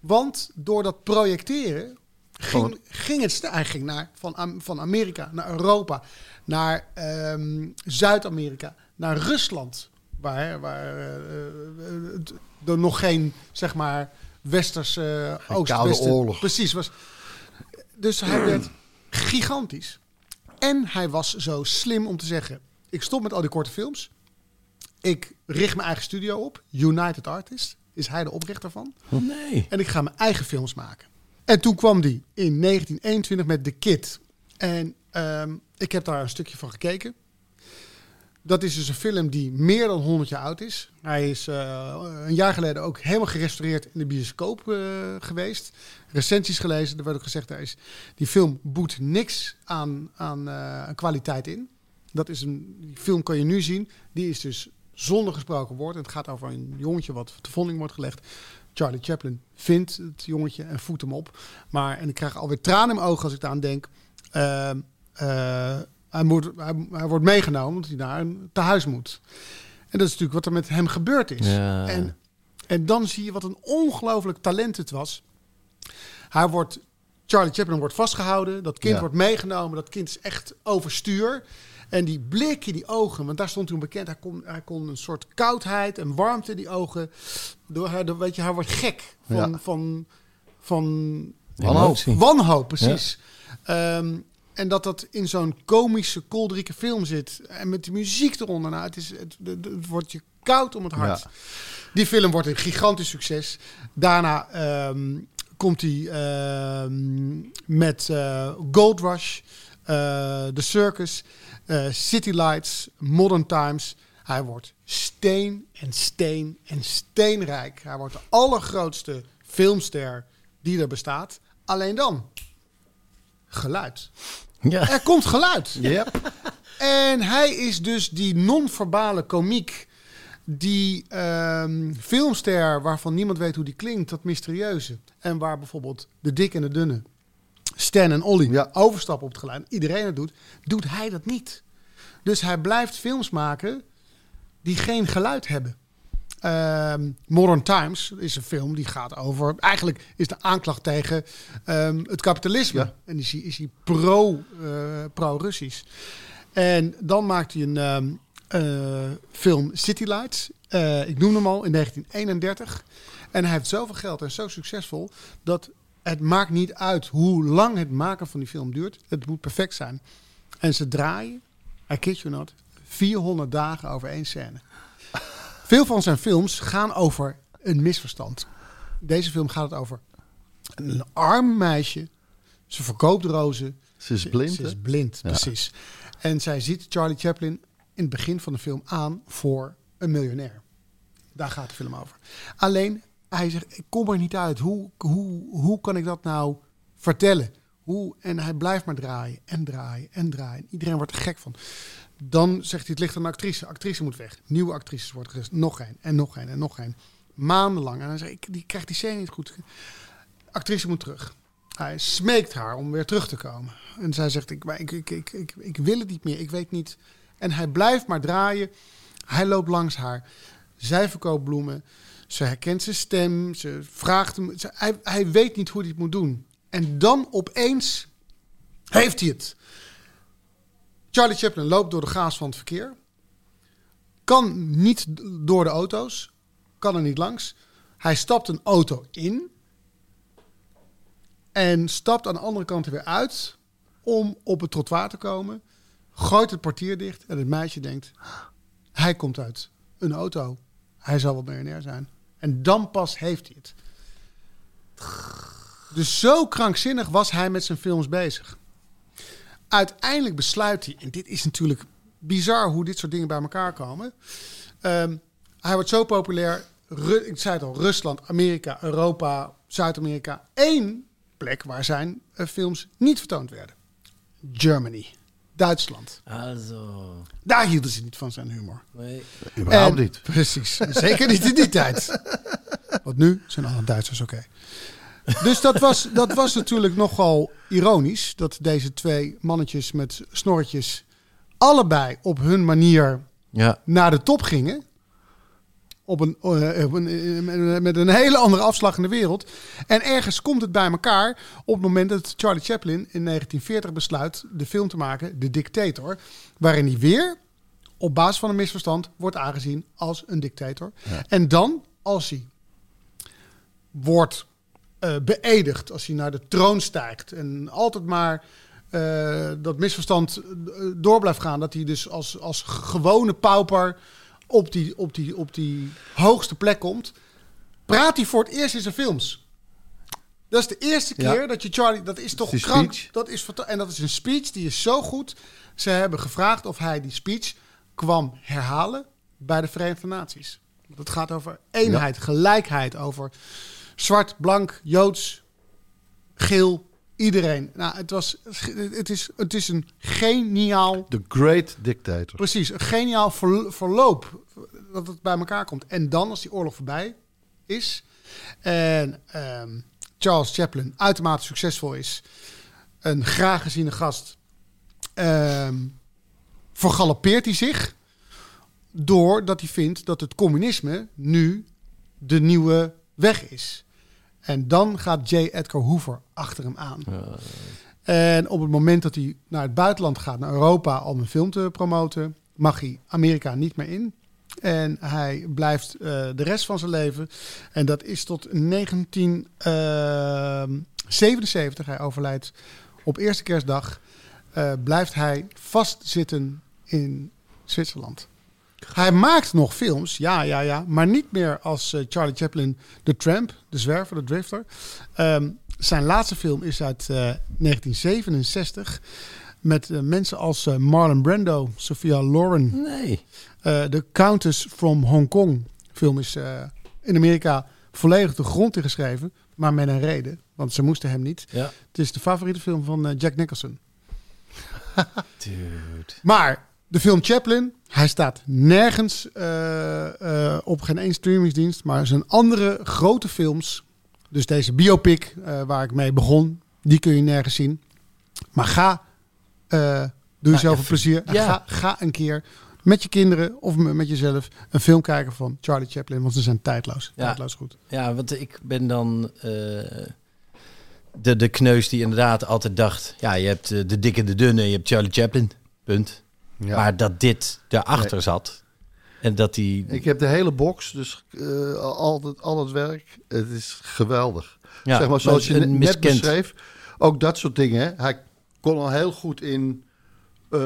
Want door dat projecteren ging, ging het. Hij ging naar, van, van Amerika naar Europa, naar ehm, Zuid-Amerika, naar Rusland. Waar, waar eh, eh, er nog geen, zeg maar, westerse Geen oost westen- oorlog. Precies. Was, dus hij werd gigantisch. En hij was zo slim om te zeggen: ik stop met al die korte films. Ik richt mijn eigen studio op. United Artists is hij de oprichter van. Nee. En ik ga mijn eigen films maken. En toen kwam die in 1921 met The Kid. En ehm, ik heb daar een stukje van gekeken. Dat is dus een film die meer dan 100 jaar oud is. Hij is eh, een jaar geleden ook helemaal gerestaureerd in de bioscoop eh, geweest. Recensies gelezen, er werd ook gezegd, daar is, die film boet niks aan, aan, eh, kwaliteit in. Dat is een, die film kan je nu zien. Die is dus zonder gesproken woord. Het gaat over een jongetje wat te vonding wordt gelegd. Charlie Chaplin vindt het jongetje en voedt hem op. Maar, en ik krijg alweer tranen in mijn ogen als ik eraan denk. Hij, moet, hij, hij wordt meegenomen omdat hij naar een tehuis moet. En dat is natuurlijk wat er met hem gebeurd is. Ja. En, en dan zie je wat een ongelooflijk talent het was. Hij wordt, Charlie Chaplin wordt vastgehouden. Dat kind Ja. wordt meegenomen. Dat kind is echt overstuur. En die blik in die ogen, want daar stond toen bekend. Hij kon, hij kon een soort koudheid en warmte in die ogen. Door, hij, door- weet je, hij wordt gek van, Ja. van, van Emotie. wanhoop, precies. Ehm, en dat dat in zo'n komische, kolderieke film zit. En met de muziek eronder. Nou, het, is, het, het, het wordt je koud om het hart. Ja. Die film wordt een gigantisch succes. Daarna ehm, komt hij ehm, met eh, Gold Rush, eh, The Circus, eh, City Lights, Modern Times. Hij wordt steen en steen en steenrijk. Hij wordt de allergrootste filmster die er bestaat. Alleen dan, geluid. Ja. Er komt geluid. Yep. En hij is dus die non-verbale komiek. Die ehm, filmster waarvan niemand weet hoe die klinkt. Dat mysterieuze. En waar bijvoorbeeld de dik en de dunne. Stan en Olly Ja. overstappen op het geluid. Iedereen het doet. Doet hij dat niet. Dus hij blijft films maken die geen geluid hebben. Ehm, Modern Times is een film die gaat over. Eigenlijk is de aanklacht tegen ehm, het kapitalisme. Ja. En is hij, is hij pro, eh, pro-Russisch. En dan maakt hij een ehm, eh, film City Lights. Eh, ik noem hem al in 1931. En hij heeft zoveel geld en zo succesvol dat het maakt niet uit hoe lang het maken van die film duurt. Het moet perfect zijn. En ze draaien, I kid you not, 400 dagen over één scène. Veel van zijn films gaan over een misverstand. Deze film gaat het over een arm meisje. Ze verkoopt rozen. Ze is blind, Ze is hè? blind, Ja. precies. En zij ziet Charlie Chaplin in het begin van de film aan voor een miljonair. Daar gaat de film over. Alleen, hij zegt, ik kom er niet uit. Hoe, hoe, hoe kan ik dat nou vertellen? Hoe? En hij blijft maar draaien en draaien en draaien. Iedereen wordt er gek van. Dan zegt hij, het ligt aan de actrice. Actrice moet weg. Nieuwe actrices wordt gezet. Nog één en nog één en nog één. Maandenlang. En dan zegt ik, die krijgt die scène niet goed. Actrice moet terug. Hij smeekt haar om weer terug te komen. En zij zegt, ik, ik, ik, ik, ik, ik wil het niet meer. Ik weet niet. En hij blijft maar draaien. Hij loopt langs haar. Zij verkoopt bloemen. Ze herkent zijn stem. Ze vraagt hem. Ze, hij, hij weet niet hoe hij het moet doen. En dan opeens heeft hij het. Charlie Chaplin loopt door de gaas van het verkeer. Kan niet door de auto's. Kan er niet langs. Hij stapt een auto in. En stapt aan de andere kant er weer uit. Om op het trottoir te komen. Gooit het portier dicht. En het meisje denkt. Hij komt uit een auto. Hij zal wel miljonair zijn. En dan pas heeft hij het. Dus zo krankzinnig was hij met zijn films bezig. Uiteindelijk besluit hij, en dit is natuurlijk bizar hoe dit soort dingen bij elkaar komen. Ehm, hij wordt zo populair. Ru- ik zei het al, Rusland, Amerika, Europa, Zuid-Amerika. Één plek waar zijn eh, films niet vertoond werden. Germany, Duitsland. Also. Daar hielden ze niet van zijn humor. Nee. Überhaupt En- niet. Precies. Zeker niet in die tijd. Want nu zijn alle Duitsers oké. Dus dat was, dat was natuurlijk nogal ironisch. Dat deze twee mannetjes met snorretjes allebei op hun manier Ja. naar de top gingen. Op een, eh, op een, eh, met een hele andere afslag in de wereld. En ergens komt het bij elkaar op het moment dat Charlie Chaplin in 1940 besluit de film te maken, De Dictator. Waarin hij weer op basis van een misverstand wordt aangezien als een dictator. En dan, als hij wordt beëdigd, als hij naar de troon stijgt en altijd maar eh, dat misverstand eh, door blijft gaan, dat hij dus als, als gewone pauper op die, op, die, op die hoogste plek komt, praat hij voor het eerst in zijn films. Dat is de eerste Ja. keer dat je Charlie, dat is toch krank. Dat is, en dat is een speech die is zo goed. Ze hebben gevraagd of hij die speech kwam herhalen bij de Verenigde Naties. Dat gaat over eenheid, gelijkheid, over zwart, blank, joods, geel, iedereen. Nou, het, was, het, is, het is een geniaal, The Great Dictator. precies, een geniaal verl- verloop dat het bij elkaar komt. En dan, als die oorlog voorbij is en ehm, Charles Chaplin uitermate succesvol is, een graag geziene gast, ehm vergalopeert hij zich doordat hij vindt dat het communisme nu de nieuwe weg is. En dan gaat J. Edgar Hoover achter hem aan. En op het moment dat hij naar het buitenland gaat, naar Europa, om een film te promoten, mag hij Amerika niet meer in. En hij blijft eh, de rest van zijn leven, en dat is tot 1977, hij overlijdt op eerste kerstdag, eh, blijft hij vastzitten in Zwitserland. Hij maakt nog films, ja, ja, ja, maar niet meer als eh, Charlie Chaplin, The Tramp, de zwerver, de drifter. Ehm, zijn laatste film is uit eh, 1967 met eh, mensen als eh, Marlon Brando, Sophia Loren, Nee. eh The Countess from Hong Kong. film is eh, in Amerika volledig de grond ingeschreven, maar met een reden, want ze moesten hem niet. Ja. Het is de favoriete film van eh, Jack Nicholson. Dude. Maar de film Chaplin, hij staat nergens eh, eh, op geen één streamingsdienst. Maar zijn andere grote films, dus deze biopic eh, waar ik mee begon, die kun je nergens zien. Maar ga, doe jezelf een plezier. ja. Ga, ga een keer met je kinderen of met jezelf een film kijken van Charlie Chaplin. Want ze zijn tijdloos. Ja. Tijdloos goed. Ja, want ik ben dan de, de kneus die inderdaad altijd dacht... Ja, je hebt de dikke, de dunne, je hebt Charlie Chaplin. Punt. Ja. Maar dat dit daarachter zat. En dat die... Ik heb de hele box, dus eh, al, het, al het werk. Het is geweldig. ja, zeg maar zoals je net, miskend. beschreef. Ook dat soort dingen. Hij kon al heel goed in eh,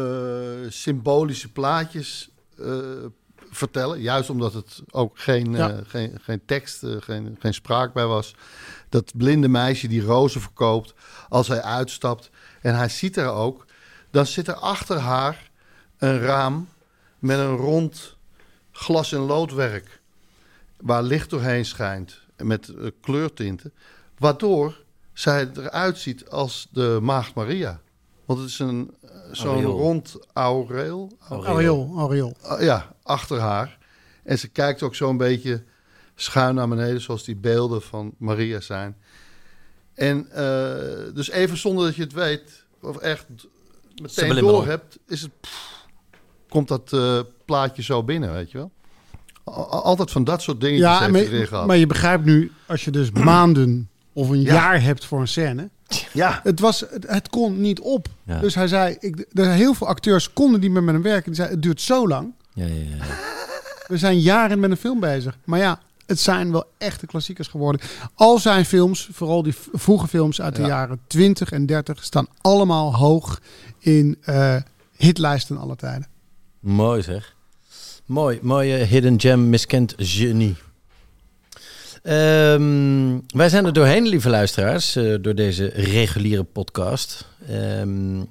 symbolische plaatjes eh, vertellen. Juist omdat het ook geen, Ja. geen, geen tekst, geen, geen spraak bij was. Dat blinde meisje die rozen verkoopt als hij uitstapt. En hij ziet er ook. Dan zit er achter haar een raam met een rond glas- en loodwerk. Waar licht doorheen schijnt. Met eh, kleurtinten. Waardoor zij eruit ziet als de Maagd Maria. Want het is een eh, zo'n rond aureel. Aureool, Aureool. Ah, ja, achter haar. En ze kijkt ook zo'n beetje schuin naar beneden, zoals die beelden van Maria zijn. En eh, dus even zonder dat je het weet, of echt meteen door hebt, is het, pff, komt dat eh, plaatje zo binnen, weet je wel. Al- Altijd van dat soort dingetjes Ja, heeft maar, gehad. maar je begrijpt nu, als je dus maanden of een Ja. jaar hebt voor een scène. ja, Het, was, het, het kon niet op. Ja. Dus hij zei, ik, er zijn heel veel acteurs konden niet meer met hem werken. Die zei, het duurt zo lang. Ja, ja, ja. We zijn jaren met een film bezig. Maar ja, het zijn wel echte klassiekers geworden. Al zijn films, vooral die vroege films uit de Ja. jaren 20 en 30, staan allemaal hoog in eh, hitlijsten alle tijden. Mooi zeg. Mooi, mooie hidden gem, miskend genie. Ehm, wij zijn er doorheen, lieve luisteraars, eh, door deze reguliere podcast. Ehm,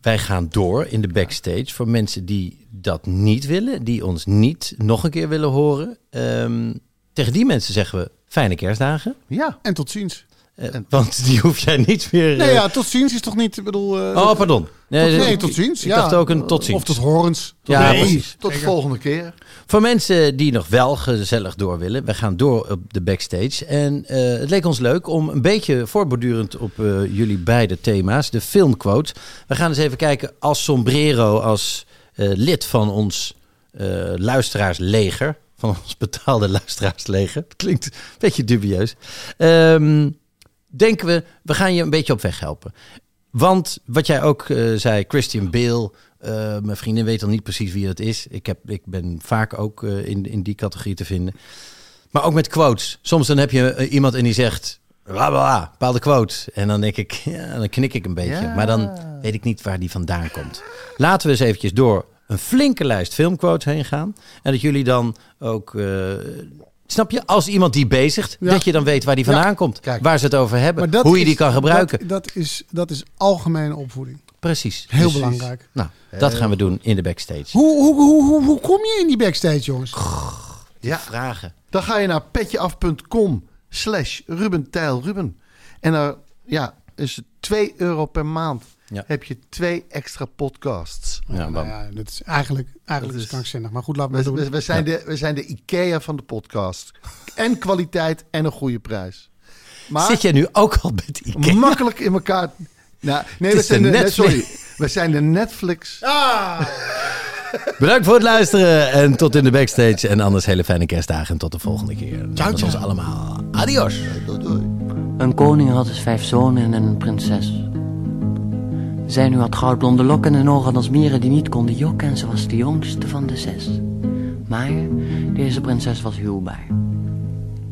wij gaan door in de backstage voor mensen die dat niet willen, die ons niet nog een keer willen horen. Ehm, tegen die mensen zeggen we fijne kerstdagen. ja. En tot ziens. Eh, En- want die hoef jij niet meer... Nee, eh, ja, tot ziens is toch niet, ik bedoel... eh, Oh, pardon. Nee, tot, nee, ik- tot ziens. Ik ja. dacht ook een tot ziens. Of tot horens. Tot Ja, nee. precies. Tot de volgende keer. Voor mensen die nog wel gezellig door willen, we gaan door op de backstage. En eh, het leek ons leuk om een beetje voortbordurend op eh, jullie beide thema's, de filmquote. We gaan eens even kijken als sombrero, als eh, lid van ons eh, luisteraarsleger. Van ons betaalde luisteraarsleger. Het klinkt een beetje dubieus. Ehm, denken we, we gaan je een beetje op weg helpen. Want wat jij ook eh, zei, Christian Bale. eh, mijn vriendin weet al niet precies wie dat is. Ik, heb, ik ben vaak ook eh, in, in die categorie te vinden. Maar ook met quotes. Soms dan heb je iemand en die zegt... Bla, bla, bla, bepaalde quote. En dan denk ik, ja, dan knik ik een beetje. Ja. Maar dan weet ik niet waar die vandaan komt. Laten we eens eventjes door een flinke lijst filmquotes heen gaan. En dat jullie dan ook... snap je? Als iemand die bezigt, Ja. dat je dan weet waar die Ja. vandaan komt. Kijk. Waar ze het over hebben. Hoe je is- die kan gebruiken. Dat, dat, is, dat is algemene opvoeding. Precies. Heel belangrijk. Nou, dat gaan we doen in de backstage. Hoe, hoe, hoe, hoe, hoe kom je in die backstage, jongens? Ja. Vragen. Dan ga je naar petjeaf.com slash Ruben Tijl Ruben. En daar ja, is het 2 euro per maand. Ja. Heb je twee extra podcasts. Ja, Nou dat is eigenlijk, eigenlijk Dat is. Maar goed, laten we doen. we, we zijn de, we zijn de IKEA van de podcast. En kwaliteit en een goede prijs. Maar Zit jij nu ook al met Ikea? makkelijk in elkaar... Nou, nee, we is zijn de sorry. We zijn de Netflix. Ah! Bedankt voor het luisteren en tot in de backstage. En anders hele fijne kerstdagen en tot de volgende keer. Namens ons allemaal. Adios. Doei, doei. Een koning had dus vijf zonen en een prinses. Zij nu had goudblonde lokken en ogen als mieren die niet konden jokken en ze was de jongste van de zes. Maar deze prinses was huwbaar.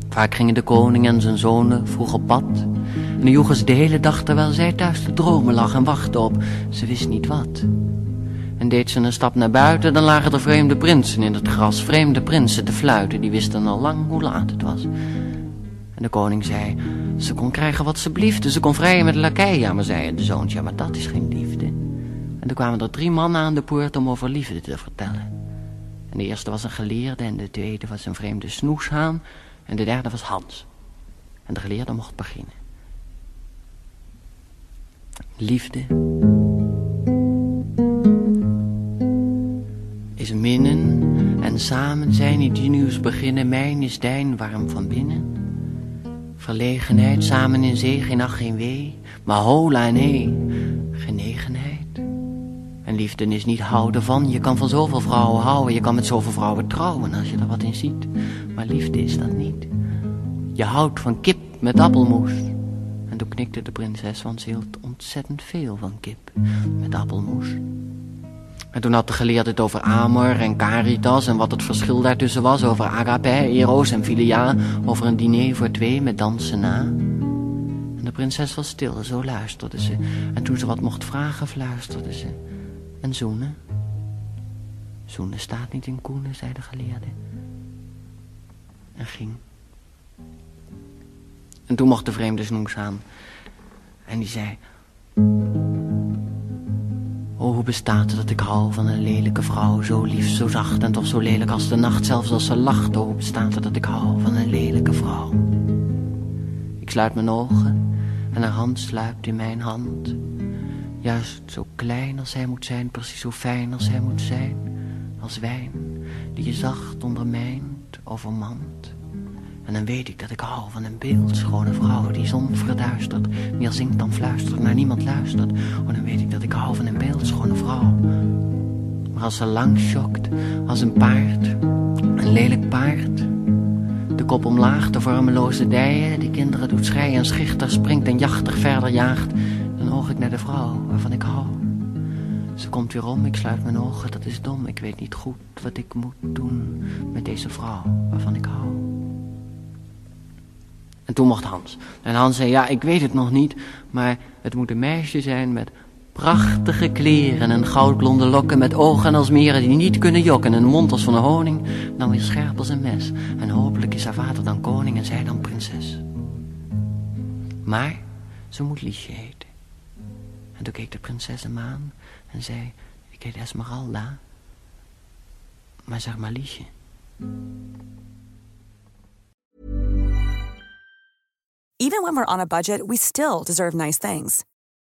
Vaak gingen de koning en zijn zonen vroeg op pad. En dan joegen de hele dag terwijl zij thuis te dromen lag en wachtte op ze wist niet wat. En deed ze een stap naar buiten, dan lagen er vreemde prinsen in het gras. Vreemde prinsen te fluiten, die wisten al lang hoe laat het was. En de koning zei, ze kon krijgen wat ze bliefde. Ze kon vrijen met lakij. Ja, maar zei de zoontje, ja, maar dat is geen liefde. En er kwamen er drie mannen aan de poort om over liefde te vertellen. En de eerste was een geleerde en de tweede was een vreemde snoeshaan. En de derde was Hans. En de geleerde mocht beginnen. Liefde is minnen en samen zijn die nieuws beginnen. Mijn is dijn warm van binnen. Verlegenheid, samen in zee, geen ach, geen wee. Maar hola en hee, genegenheid. En liefde is niet houden van. Je kan van zoveel vrouwen houden. Je kan met zoveel vrouwen trouwen als je er wat in ziet. Maar liefde is dat niet. Je houdt van kip met appelmoes. En toen knikte de prinses, want ze hield ontzettend veel van kip met appelmoes. En toen had de geleerde het over Amor en Caritas en wat het verschil daartussen was. Over agape, eros en philia. Over een diner voor twee met dansen na. En de prinses was stil, zo luisterde ze. En toen ze wat mocht vragen, fluisterde ze. En zoenen? Zoenen staat niet in koenen, zei de geleerde. En ging. En toen mocht de vreemde snoes aan. En die zei... Hoe bestaat het dat ik hou van een lelijke vrouw, zo lief, zo zacht en toch zo lelijk als de nacht, zelfs als ze lacht. Oh, hoe bestaat het dat ik hou van een lelijke vrouw? Ik sluit mijn ogen en haar hand sluipt in mijn hand. Juist zo klein als hij moet zijn, precies zo fijn als hij moet zijn. Als wijn die je zacht ondermijnt, overmand. En dan weet ik dat ik hou van een beeldschone vrouw die zon verduistert. Meer zingt dan fluistert, naar niemand luistert. Oh, dan weet ik dat ik hou van een beeldschone Maar als ze lang schokt, als een paard, een lelijk paard. De kop omlaag, de vormeloze dijen, die kinderen doet schreien en schichter, springt en jachtig verder jaagt. Dan oog ik naar de vrouw waarvan ik hou. Ze komt weer om, ik sluit mijn ogen, dat is dom. Ik weet niet goed wat ik moet doen met deze vrouw waarvan ik hou. En toen mocht Hans. En Hans zei, ja, ik weet het nog niet, maar het moet een meisje zijn met prachtige kleren en goudblonde lokken met ogen als meren die niet kunnen jokken en een mond als van een honing, dan weer scherp als een mes. En hopelijk is haar vader dan koning en zij dan prinses. Maar ze moet Liesje heten. En toen keek de prinses hem aan en zei, ik heet Esmeralda, maar zeg maar Liesje. Even when we're on a budget, we still deserve nice things.